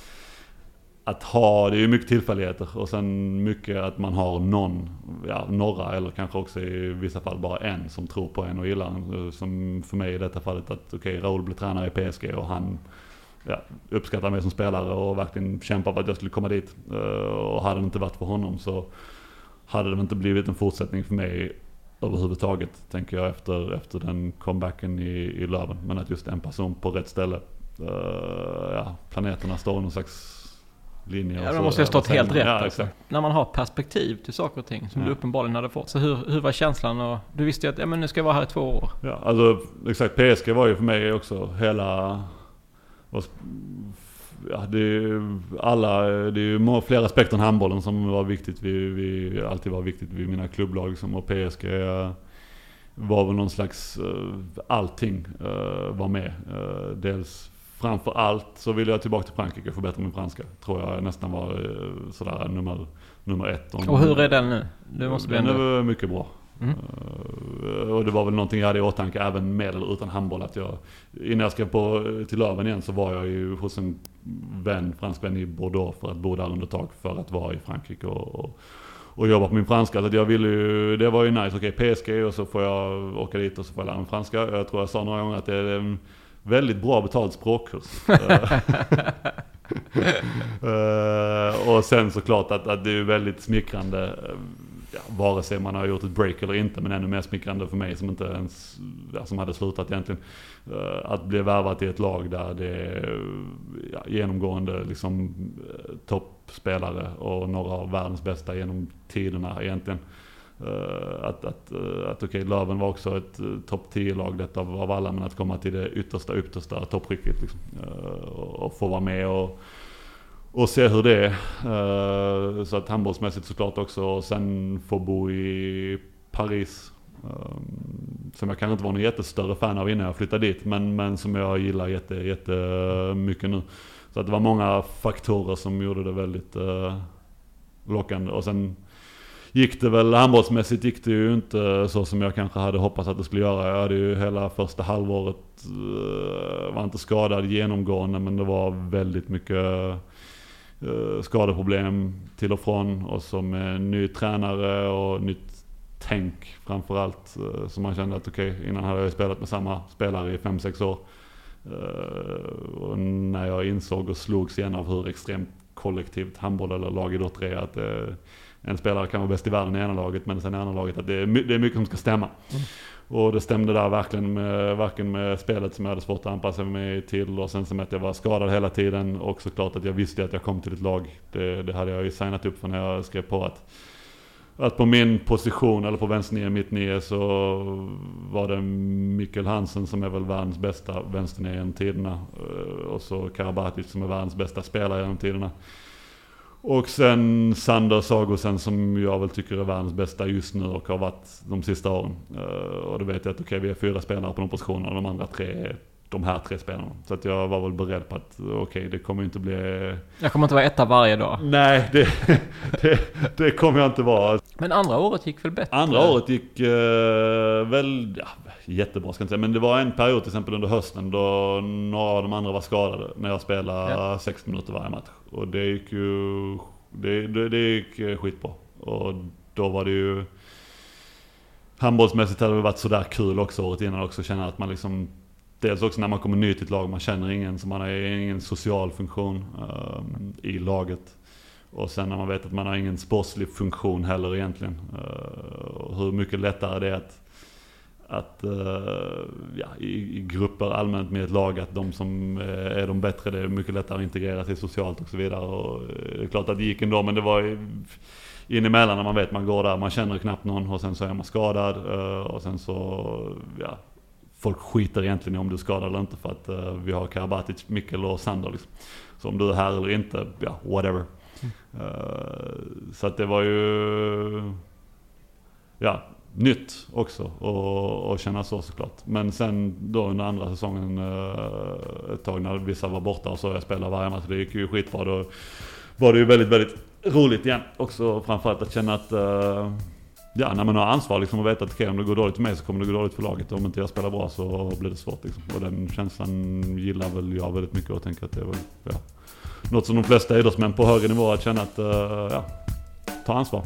att ha, det är ju mycket tillfälligheter och sen mycket att man har någon, ja några eller kanske också i vissa fall bara en som tror på en och gillar en. Som för mig i detta fallet att okej, okay, Raul blir tränare i PSG och han ja, uppskattar mig som spelare och verkligen kämpar för att jag skulle komma dit. Eh, och hade det inte varit för honom så hade det inte blivit en fortsättning för mig överhuvudtaget, tänker jag efter, efter den comebacken i, i Löven. Men att just en person på rätt ställe, eh, ja, planeterna står i någon slags linje. Ja, de måste ha stått helt rätt ja, också. När man har perspektiv till saker och ting, som ja. du uppenbarligen hade fått. Så hur, hur var känslan? Och du visste ju att ja, men nu ska jag vara här i två år. Ja, alltså exakt. PSG var ju för mig också hela ja, det är alla, det är ju flera aspekter än handbollen som var viktigt. Vi, vi, alltid var viktigt vid mina klubblag som och PSG var väl någon slags, uh, allting uh, var med. Dels framför allt så ville jag tillbaka till Frankrike och förbättra min franska. Tror jag nästan var sådär nummer, nummer ett. Och, och hur är den nu? Det måste den är mycket bra. Mm. Uh, och det var väl någonting jag hade i åtanke även med eller utan handboll. Att jag, innan jag skrev på till Löven igen så var jag ju hos en vän, fransk vän i Bordeaux för att bo där under tag för att vara i Frankrike och, och, och jobba på min franska. Så jag ville ju, det var ju nice. Okej, okay, PSG och så får jag åka dit och så får jag lära mig franska. Jag tror jag sa några gånger att det är väldigt bra betald språkkurs. uh, *laughs* och sen såklart att, att det är väldigt smickrande ja, vare sig man har gjort ett break eller inte, men ännu mer smickrande för mig som inte ens, ja, som hade slutat egentligen. Att bli värvad till ett lag där det är ja, genomgående liksom toppspelare och några av världens bästa genom tiderna egentligen. Uh, Eh, att, att, eh, att okej, okay, Löven var också ett eh, topp 10-lag detta av, alla, men att komma till det yttersta, yttersta toppskicket liksom. och, få vara med och och se hur det är. Så att handbollsmässigt såklart också. Och sen få bo i Paris. Som jag kanske inte var någon jättestörre fan av innan jag flyttade dit. Men, men som jag gillar jätte, jättemycket nu. Så att det var många faktorer som gjorde det väldigt lockande. Och sen gick det väl, handbollsmässigt gick det ju inte så som jag kanske hade hoppats att det skulle göra. Jag hade ju hela första halvåret, eh, var inte skadad genomgående men det var väldigt mycket eh, skadeproblem till och från. Och som ny tränare och nytt tänk framförallt. Eh, så man kände att okej, okay, innan hade jag spelat med samma spelare i 5-6 år. Och när jag insåg och slogs igen av hur extremt kollektivt handboll eller lagidrott är. Att en spelare kan vara bäst i världen i ena laget men sen i andra laget att det är, det är mycket som ska stämma. Mm. Och det stämde där verkligen med, varken med spelet som jag hade svårt att anpassa mig till och sen som att jag var skadad hela tiden och såklart att jag visste att jag kom till ett lag. Det, det hade jag ju signat upp för när jag skrev på att att på min position, eller på vänster nio, mitt nio, så var det Mikkel Hansen som är väl världens bästa vänsternio genom tiderna. Eh, och så Karabatic som är världens bästa spelare genom tiderna. Och sen Sander Sagosen som jag väl tycker är världens bästa just nu och har varit de sista åren. Uh, och då vet jag att okej, okay, vi är fyra spelare på de positionerna och de andra tre är de här tre spelarna. Så att jag var väl beredd på att okej, okay, det kommer inte bli... Jag kommer inte vara etta varje dag. Nej, det, det, det kommer jag inte vara. Men andra året gick väl bättre? Andra året gick uh, väl, ja, jättebra ska jag inte säga. Men det var en period till exempel under hösten då några av de andra var skadade. När jag spelade ja. 60 minuter varje match. Och det gick ju, det, det, det gick skitbra. Och då var det ju handbollsmässigt hade det varit sådär kul också året innan också. Känna att man liksom Dels också när man kommer ny till ett lag, man känner ingen, så man har ingen social funktion um, i laget. Och sen när man vet att man har ingen sportslig funktion heller egentligen. Uh, hur mycket lättare det är att, att uh, ja, i, grupper allmänt med ett lag, att de som uh, är de bättre, det är mycket lättare att integrera sig socialt och så vidare. Och, det är klart att det gick ändå, men det var in emellan när man vet man går där, man känner knappt någon och sen så är man skadad och sen så, ja, folk skiter egentligen i om du är skadad eller inte för att vi har Karabatic, Mikkel och Sander liksom. Så om du är här eller inte, ja, whatever. Mm. Så att det var ju, ja, nytt också och känna så såklart. Men sen då under andra säsongen, eh, ett tag när vissa var borta och så jag spelade varje match, det gick ju skitbra. Då var det ju väldigt, väldigt roligt igen. Också framförallt att känna att eh, Ja, när man har ansvar liksom och vet att okay, om det går dåligt för mig så kommer det gå dåligt för laget. Om inte jag spelar bra så blir det svårt liksom. Och den känslan gillar väl jag väldigt mycket och tänker att det är väl, ja, något som de flesta idrottsmän på högre nivå att känna att, ja, ta ansvar.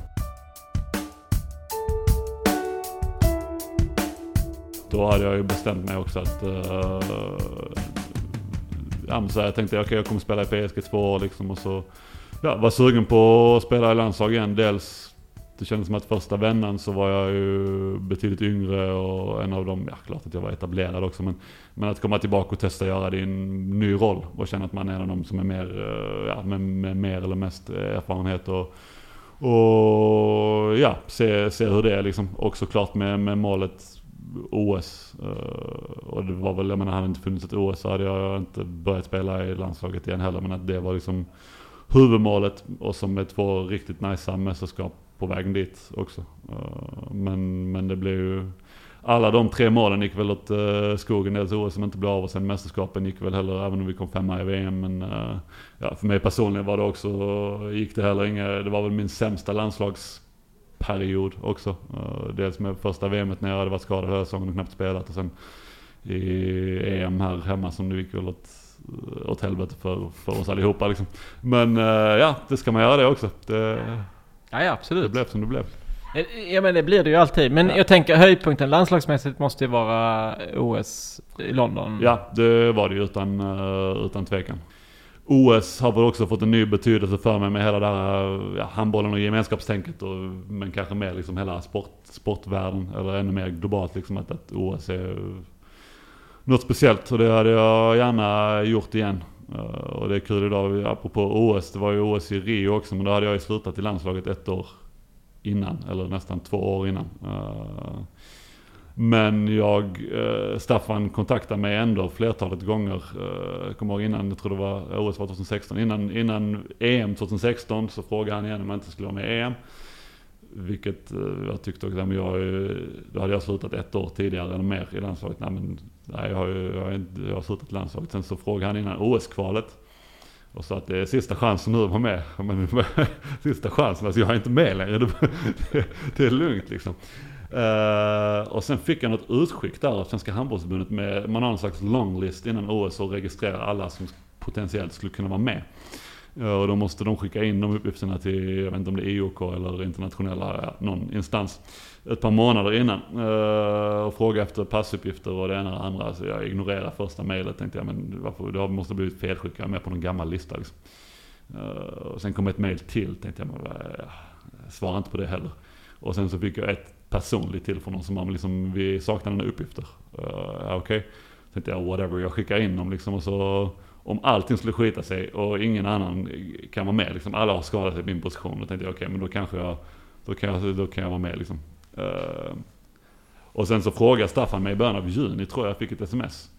Då hade jag ju bestämt mig också att, uh, ja, så jag tänkte okej okay, jag kommer spela i PSG två år liksom och så, ja, var sugen på att spela i landslag igen. Dels det kändes som att första vändan så var jag ju betydligt yngre och en av dem, ja klart att jag var etablerad också men, men att komma tillbaka och testa göra det i en ny roll och känna att man är en av dem som är mer, eh, ja, med, med mer eller mest erfarenhet och, och ja, se, se hur det är liksom. Och såklart med, med målet OS. Eh, och det var väl, jag menar hade det inte funnits ett OS så hade jag inte börjat spela i landslaget igen heller men att det var liksom huvudmålet och som är två riktigt nice mästerskap på vägen dit också. Eh, men, men det blev ju... Alla de tre målen gick väl åt eh, skogen. Dels OS som inte blev av och sen mästerskapen gick väl heller, även om vi kom femma i VM. Men ja, för mig personligen var det också, gick det heller inget, det var väl min sämsta landslags landslagsperiod också. Uh, dels med första VMet när jag hade varit skadad hela säsongen och knappt spelat och sen i EM här hemma som det gick väl åt, åt helvete för, för oss allihopa liksom. Men ja, det ska man göra det också. Det, Ja, ja, absolut. Det blev som det blev. Eh, ja men det blir det ju alltid. Men ja. jag tänker höjdpunkten landslagsmässigt måste ju vara OS i London. Ja, det var det ju utan, eh, utan tvekan. OS har väl också fått en ny betydelse för mig med hela det här ja, handbollen och gemenskapstänket. Och, men kanske mer liksom hela sport, sportvärlden. Eller ännu mer globalt liksom att, att OS är något speciellt. Och det hade jag gärna gjort igen. Eh, och det är kul idag, apropå OS, det var ju OS i Rio också, men då hade jag ju slutat i landslaget ett år innan, eller nästan två år innan. Eh, men jag, eh, Staffan kontaktade mig ändå flertalet gånger. Jag kommer ihåg innan, jag tror det var OS var 2016, innan, innan EM 2016 så frågade han igen om jag inte skulle vara med i EM. Vilket eh, jag tyckte också, men jag, då hade jag slutat ett år tidigare eller mer i landslaget. Nej, men Nej, jag har ju jag har, jag har slutat i landslaget. Sen så frågade han innan OS-kvalet. Och sa att det är sista chansen nu att vara med. *laughs* Men, *laughs* sista chansen, alltså jag är inte med längre. *laughs* Det, det är lugnt liksom. Uh, och sen fick jag något utskick där av Svenska Handbollsförbundet med, man har en slags longlist innan OS och registrerar alla som potentiellt skulle kunna vara med. Uh, och då måste de skicka in de uppgifterna till, jag vet inte om det är IOK eller internationella, någon instans ett par månader innan uh, och fråga efter passuppgifter och det ena och det andra. Så jag ignorerade första mejlet tänkte jag, men varför, det måste ha blivit felskickat, jag är med på någon gammal lista liksom. Uh, och sen kom ett mejl till, tänkte jag, men, uh, svara inte på det heller. Och sen så fick jag ett personligt till för någon som man liksom, vi saknar dina uppgifter. Uh, Okej, okay. tänkte jag, whatever, jag skickar in dem liksom och så om allting skulle skita sig och ingen annan kan vara med, liksom alla har skadat sig i min position. Då tänkte jag, okej okay, men då kanske jag Då kan jag, då kan jag vara med liksom. Uh, och sen så frågade Staffan mig i början av juni, tror jag, jag fick ett sms.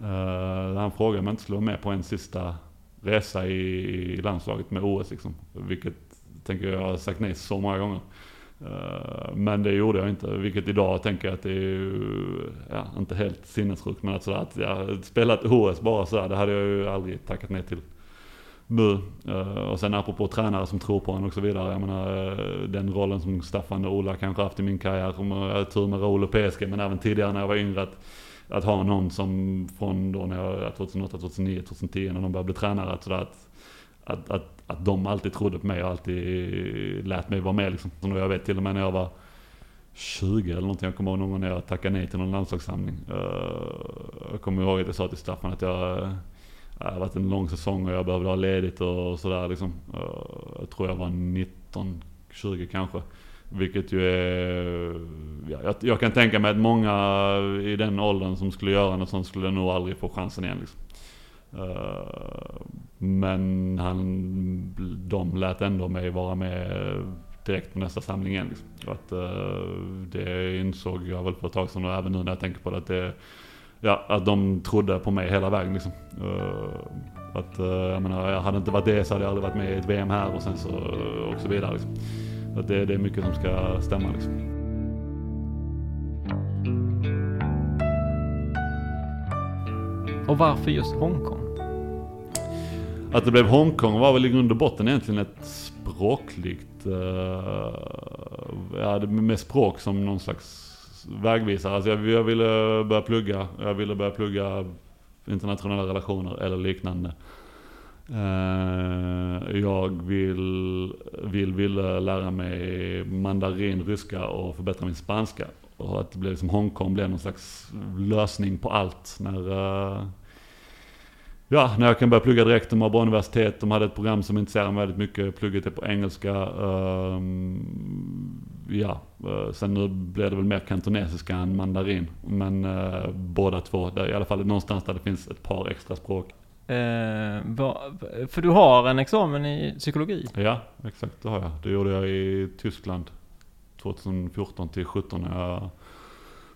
Uh, han frågade om jag inte skulle vara med på en sista resa i landslaget med OS liksom. Vilket tänker jag har sagt nej så många gånger. Eh, men det gjorde jag inte, vilket idag tänker jag att det är ju... ja, inte helt sinnessjukt. Men att, sådär, att jag spelat OS bara sådär, det hade jag ju aldrig tackat nej till nu. Eh, och sen apropå tränare som tror på en och så vidare. Jag menar eh, den rollen som Staffan och Ola kanske haft i min karriär. Jag har tur med Raoul och PSG men även tidigare när jag var yngre. Att, att ha någon som från då när jag, 2008, 2009, 2010 när de började bli tränare. Att, sådär, att, att, att, att de alltid trodde på mig och alltid lät mig vara med liksom. Jag vet till och med när jag var 20 eller någonting. Jag kommer ihåg någon gång när jag tackade nej till någon landslagssamling. Eh, jag kommer ihåg att jag sa till Staffan att jag eh, det har varit en lång säsong och jag behövde ha ledigt och sådär liksom. Eh, jag tror jag var 19, 20 kanske. Vilket ju är... Ja, jag, jag, kan tänka mig att många i den åldern som skulle göra något sånt skulle nog aldrig få chansen igen liksom. Eh, men han, de lät ändå mig vara med direkt på nästa samling igen. Liksom. Och att, eh, det insåg jag väl för ett tag sedan och även nu när jag tänker på det att det ja, att de trodde på mig hela vägen liksom. Uh, att, uh, jag menar, jag hade inte varit det så hade jag aldrig varit med i ett VM här och sen så, och så vidare liksom. Att det, det är mycket som ska stämma liksom. Och varför just Hongkong? Att det blev Hongkong var väl i grund och botten egentligen ett språkligt, uh, ja, med språk som någon slags vägvisare. Alltså jag, jag ville börja plugga. Jag ville börja plugga internationella relationer eller liknande. Uh, jag vill, vill, ville lära mig mandarin, ryska och förbättra min spanska. Och att det blev liksom Hongkong blev någon slags lösning på allt. När, uh, Ja, när jag kan börja plugga direkt. De har bra universitet. De hade ett program som intresserade mig väldigt mycket. Plugget är på engelska. Um, ja, uh, sen nu blir det väl mer kantonesiska än mandarin. Men uh, båda två. Där, I alla fall någonstans där det finns ett par extra språk. Eh, va, för du har en examen i psykologi? Ja, exakt det har jag. Det gjorde jag i Tyskland 2014 till 2017 när jag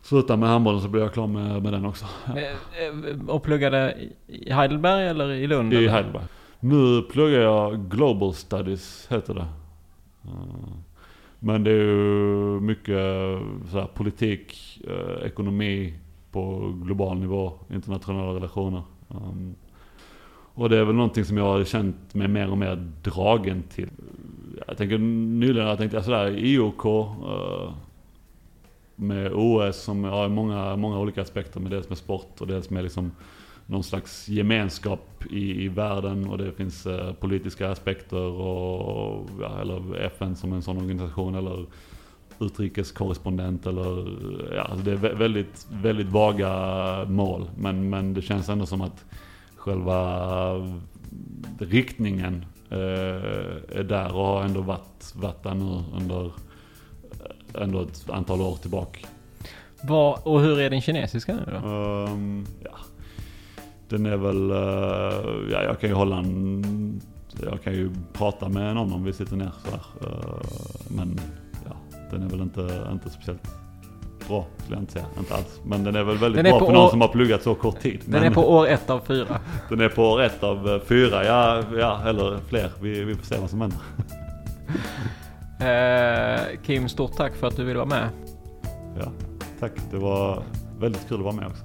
slutar med handbollen så blir jag klar med, med den också. Ja. Eh, eh, och pluggade i Heidelberg eller i Lund? I eller? Heidelberg. Nu pluggar jag Global Studies, heter det. Eh, men det är ju mycket så politik, ekonomi på global nivå, internationella relationer. Och det är väl någonting som jag har känt mig mer och mer dragen till. Jag tänker nyligen, jag tänkte sådär IOK, med OS som har många, många olika aspekter. Med dels med sport och dels med liksom någon slags gemenskap i, i världen och det finns eh, politiska aspekter och, ja, eller FN som en sån organisation eller utrikeskorrespondent eller ja, alltså det är väldigt, väldigt vaga mål. Men, men det känns ändå som att själva riktningen eh, är där och har ändå varit, varit där nu under ändå ett antal år tillbaka. Vad, och hur är din kinesiska nu då? Um, ja. Den är väl, uh, ja jag kan ju hålla en, jag kan ju prata med någon om vi sitter ner sådär. Uh, men ja, den är väl inte, inte speciellt bra skulle jag inte säga. Inte alls. Men den är väl väldigt är bra för år... någon som har pluggat så kort tid. Den men... är på år ett av fyra. *laughs* den är på år ett av eh, fyra, ja, ja eller fler. Vi, vi får se vad som händer. *laughs* Eh, Kim, stort tack för att du ville vara med. Ja, tack. Det var väldigt kul att vara med också.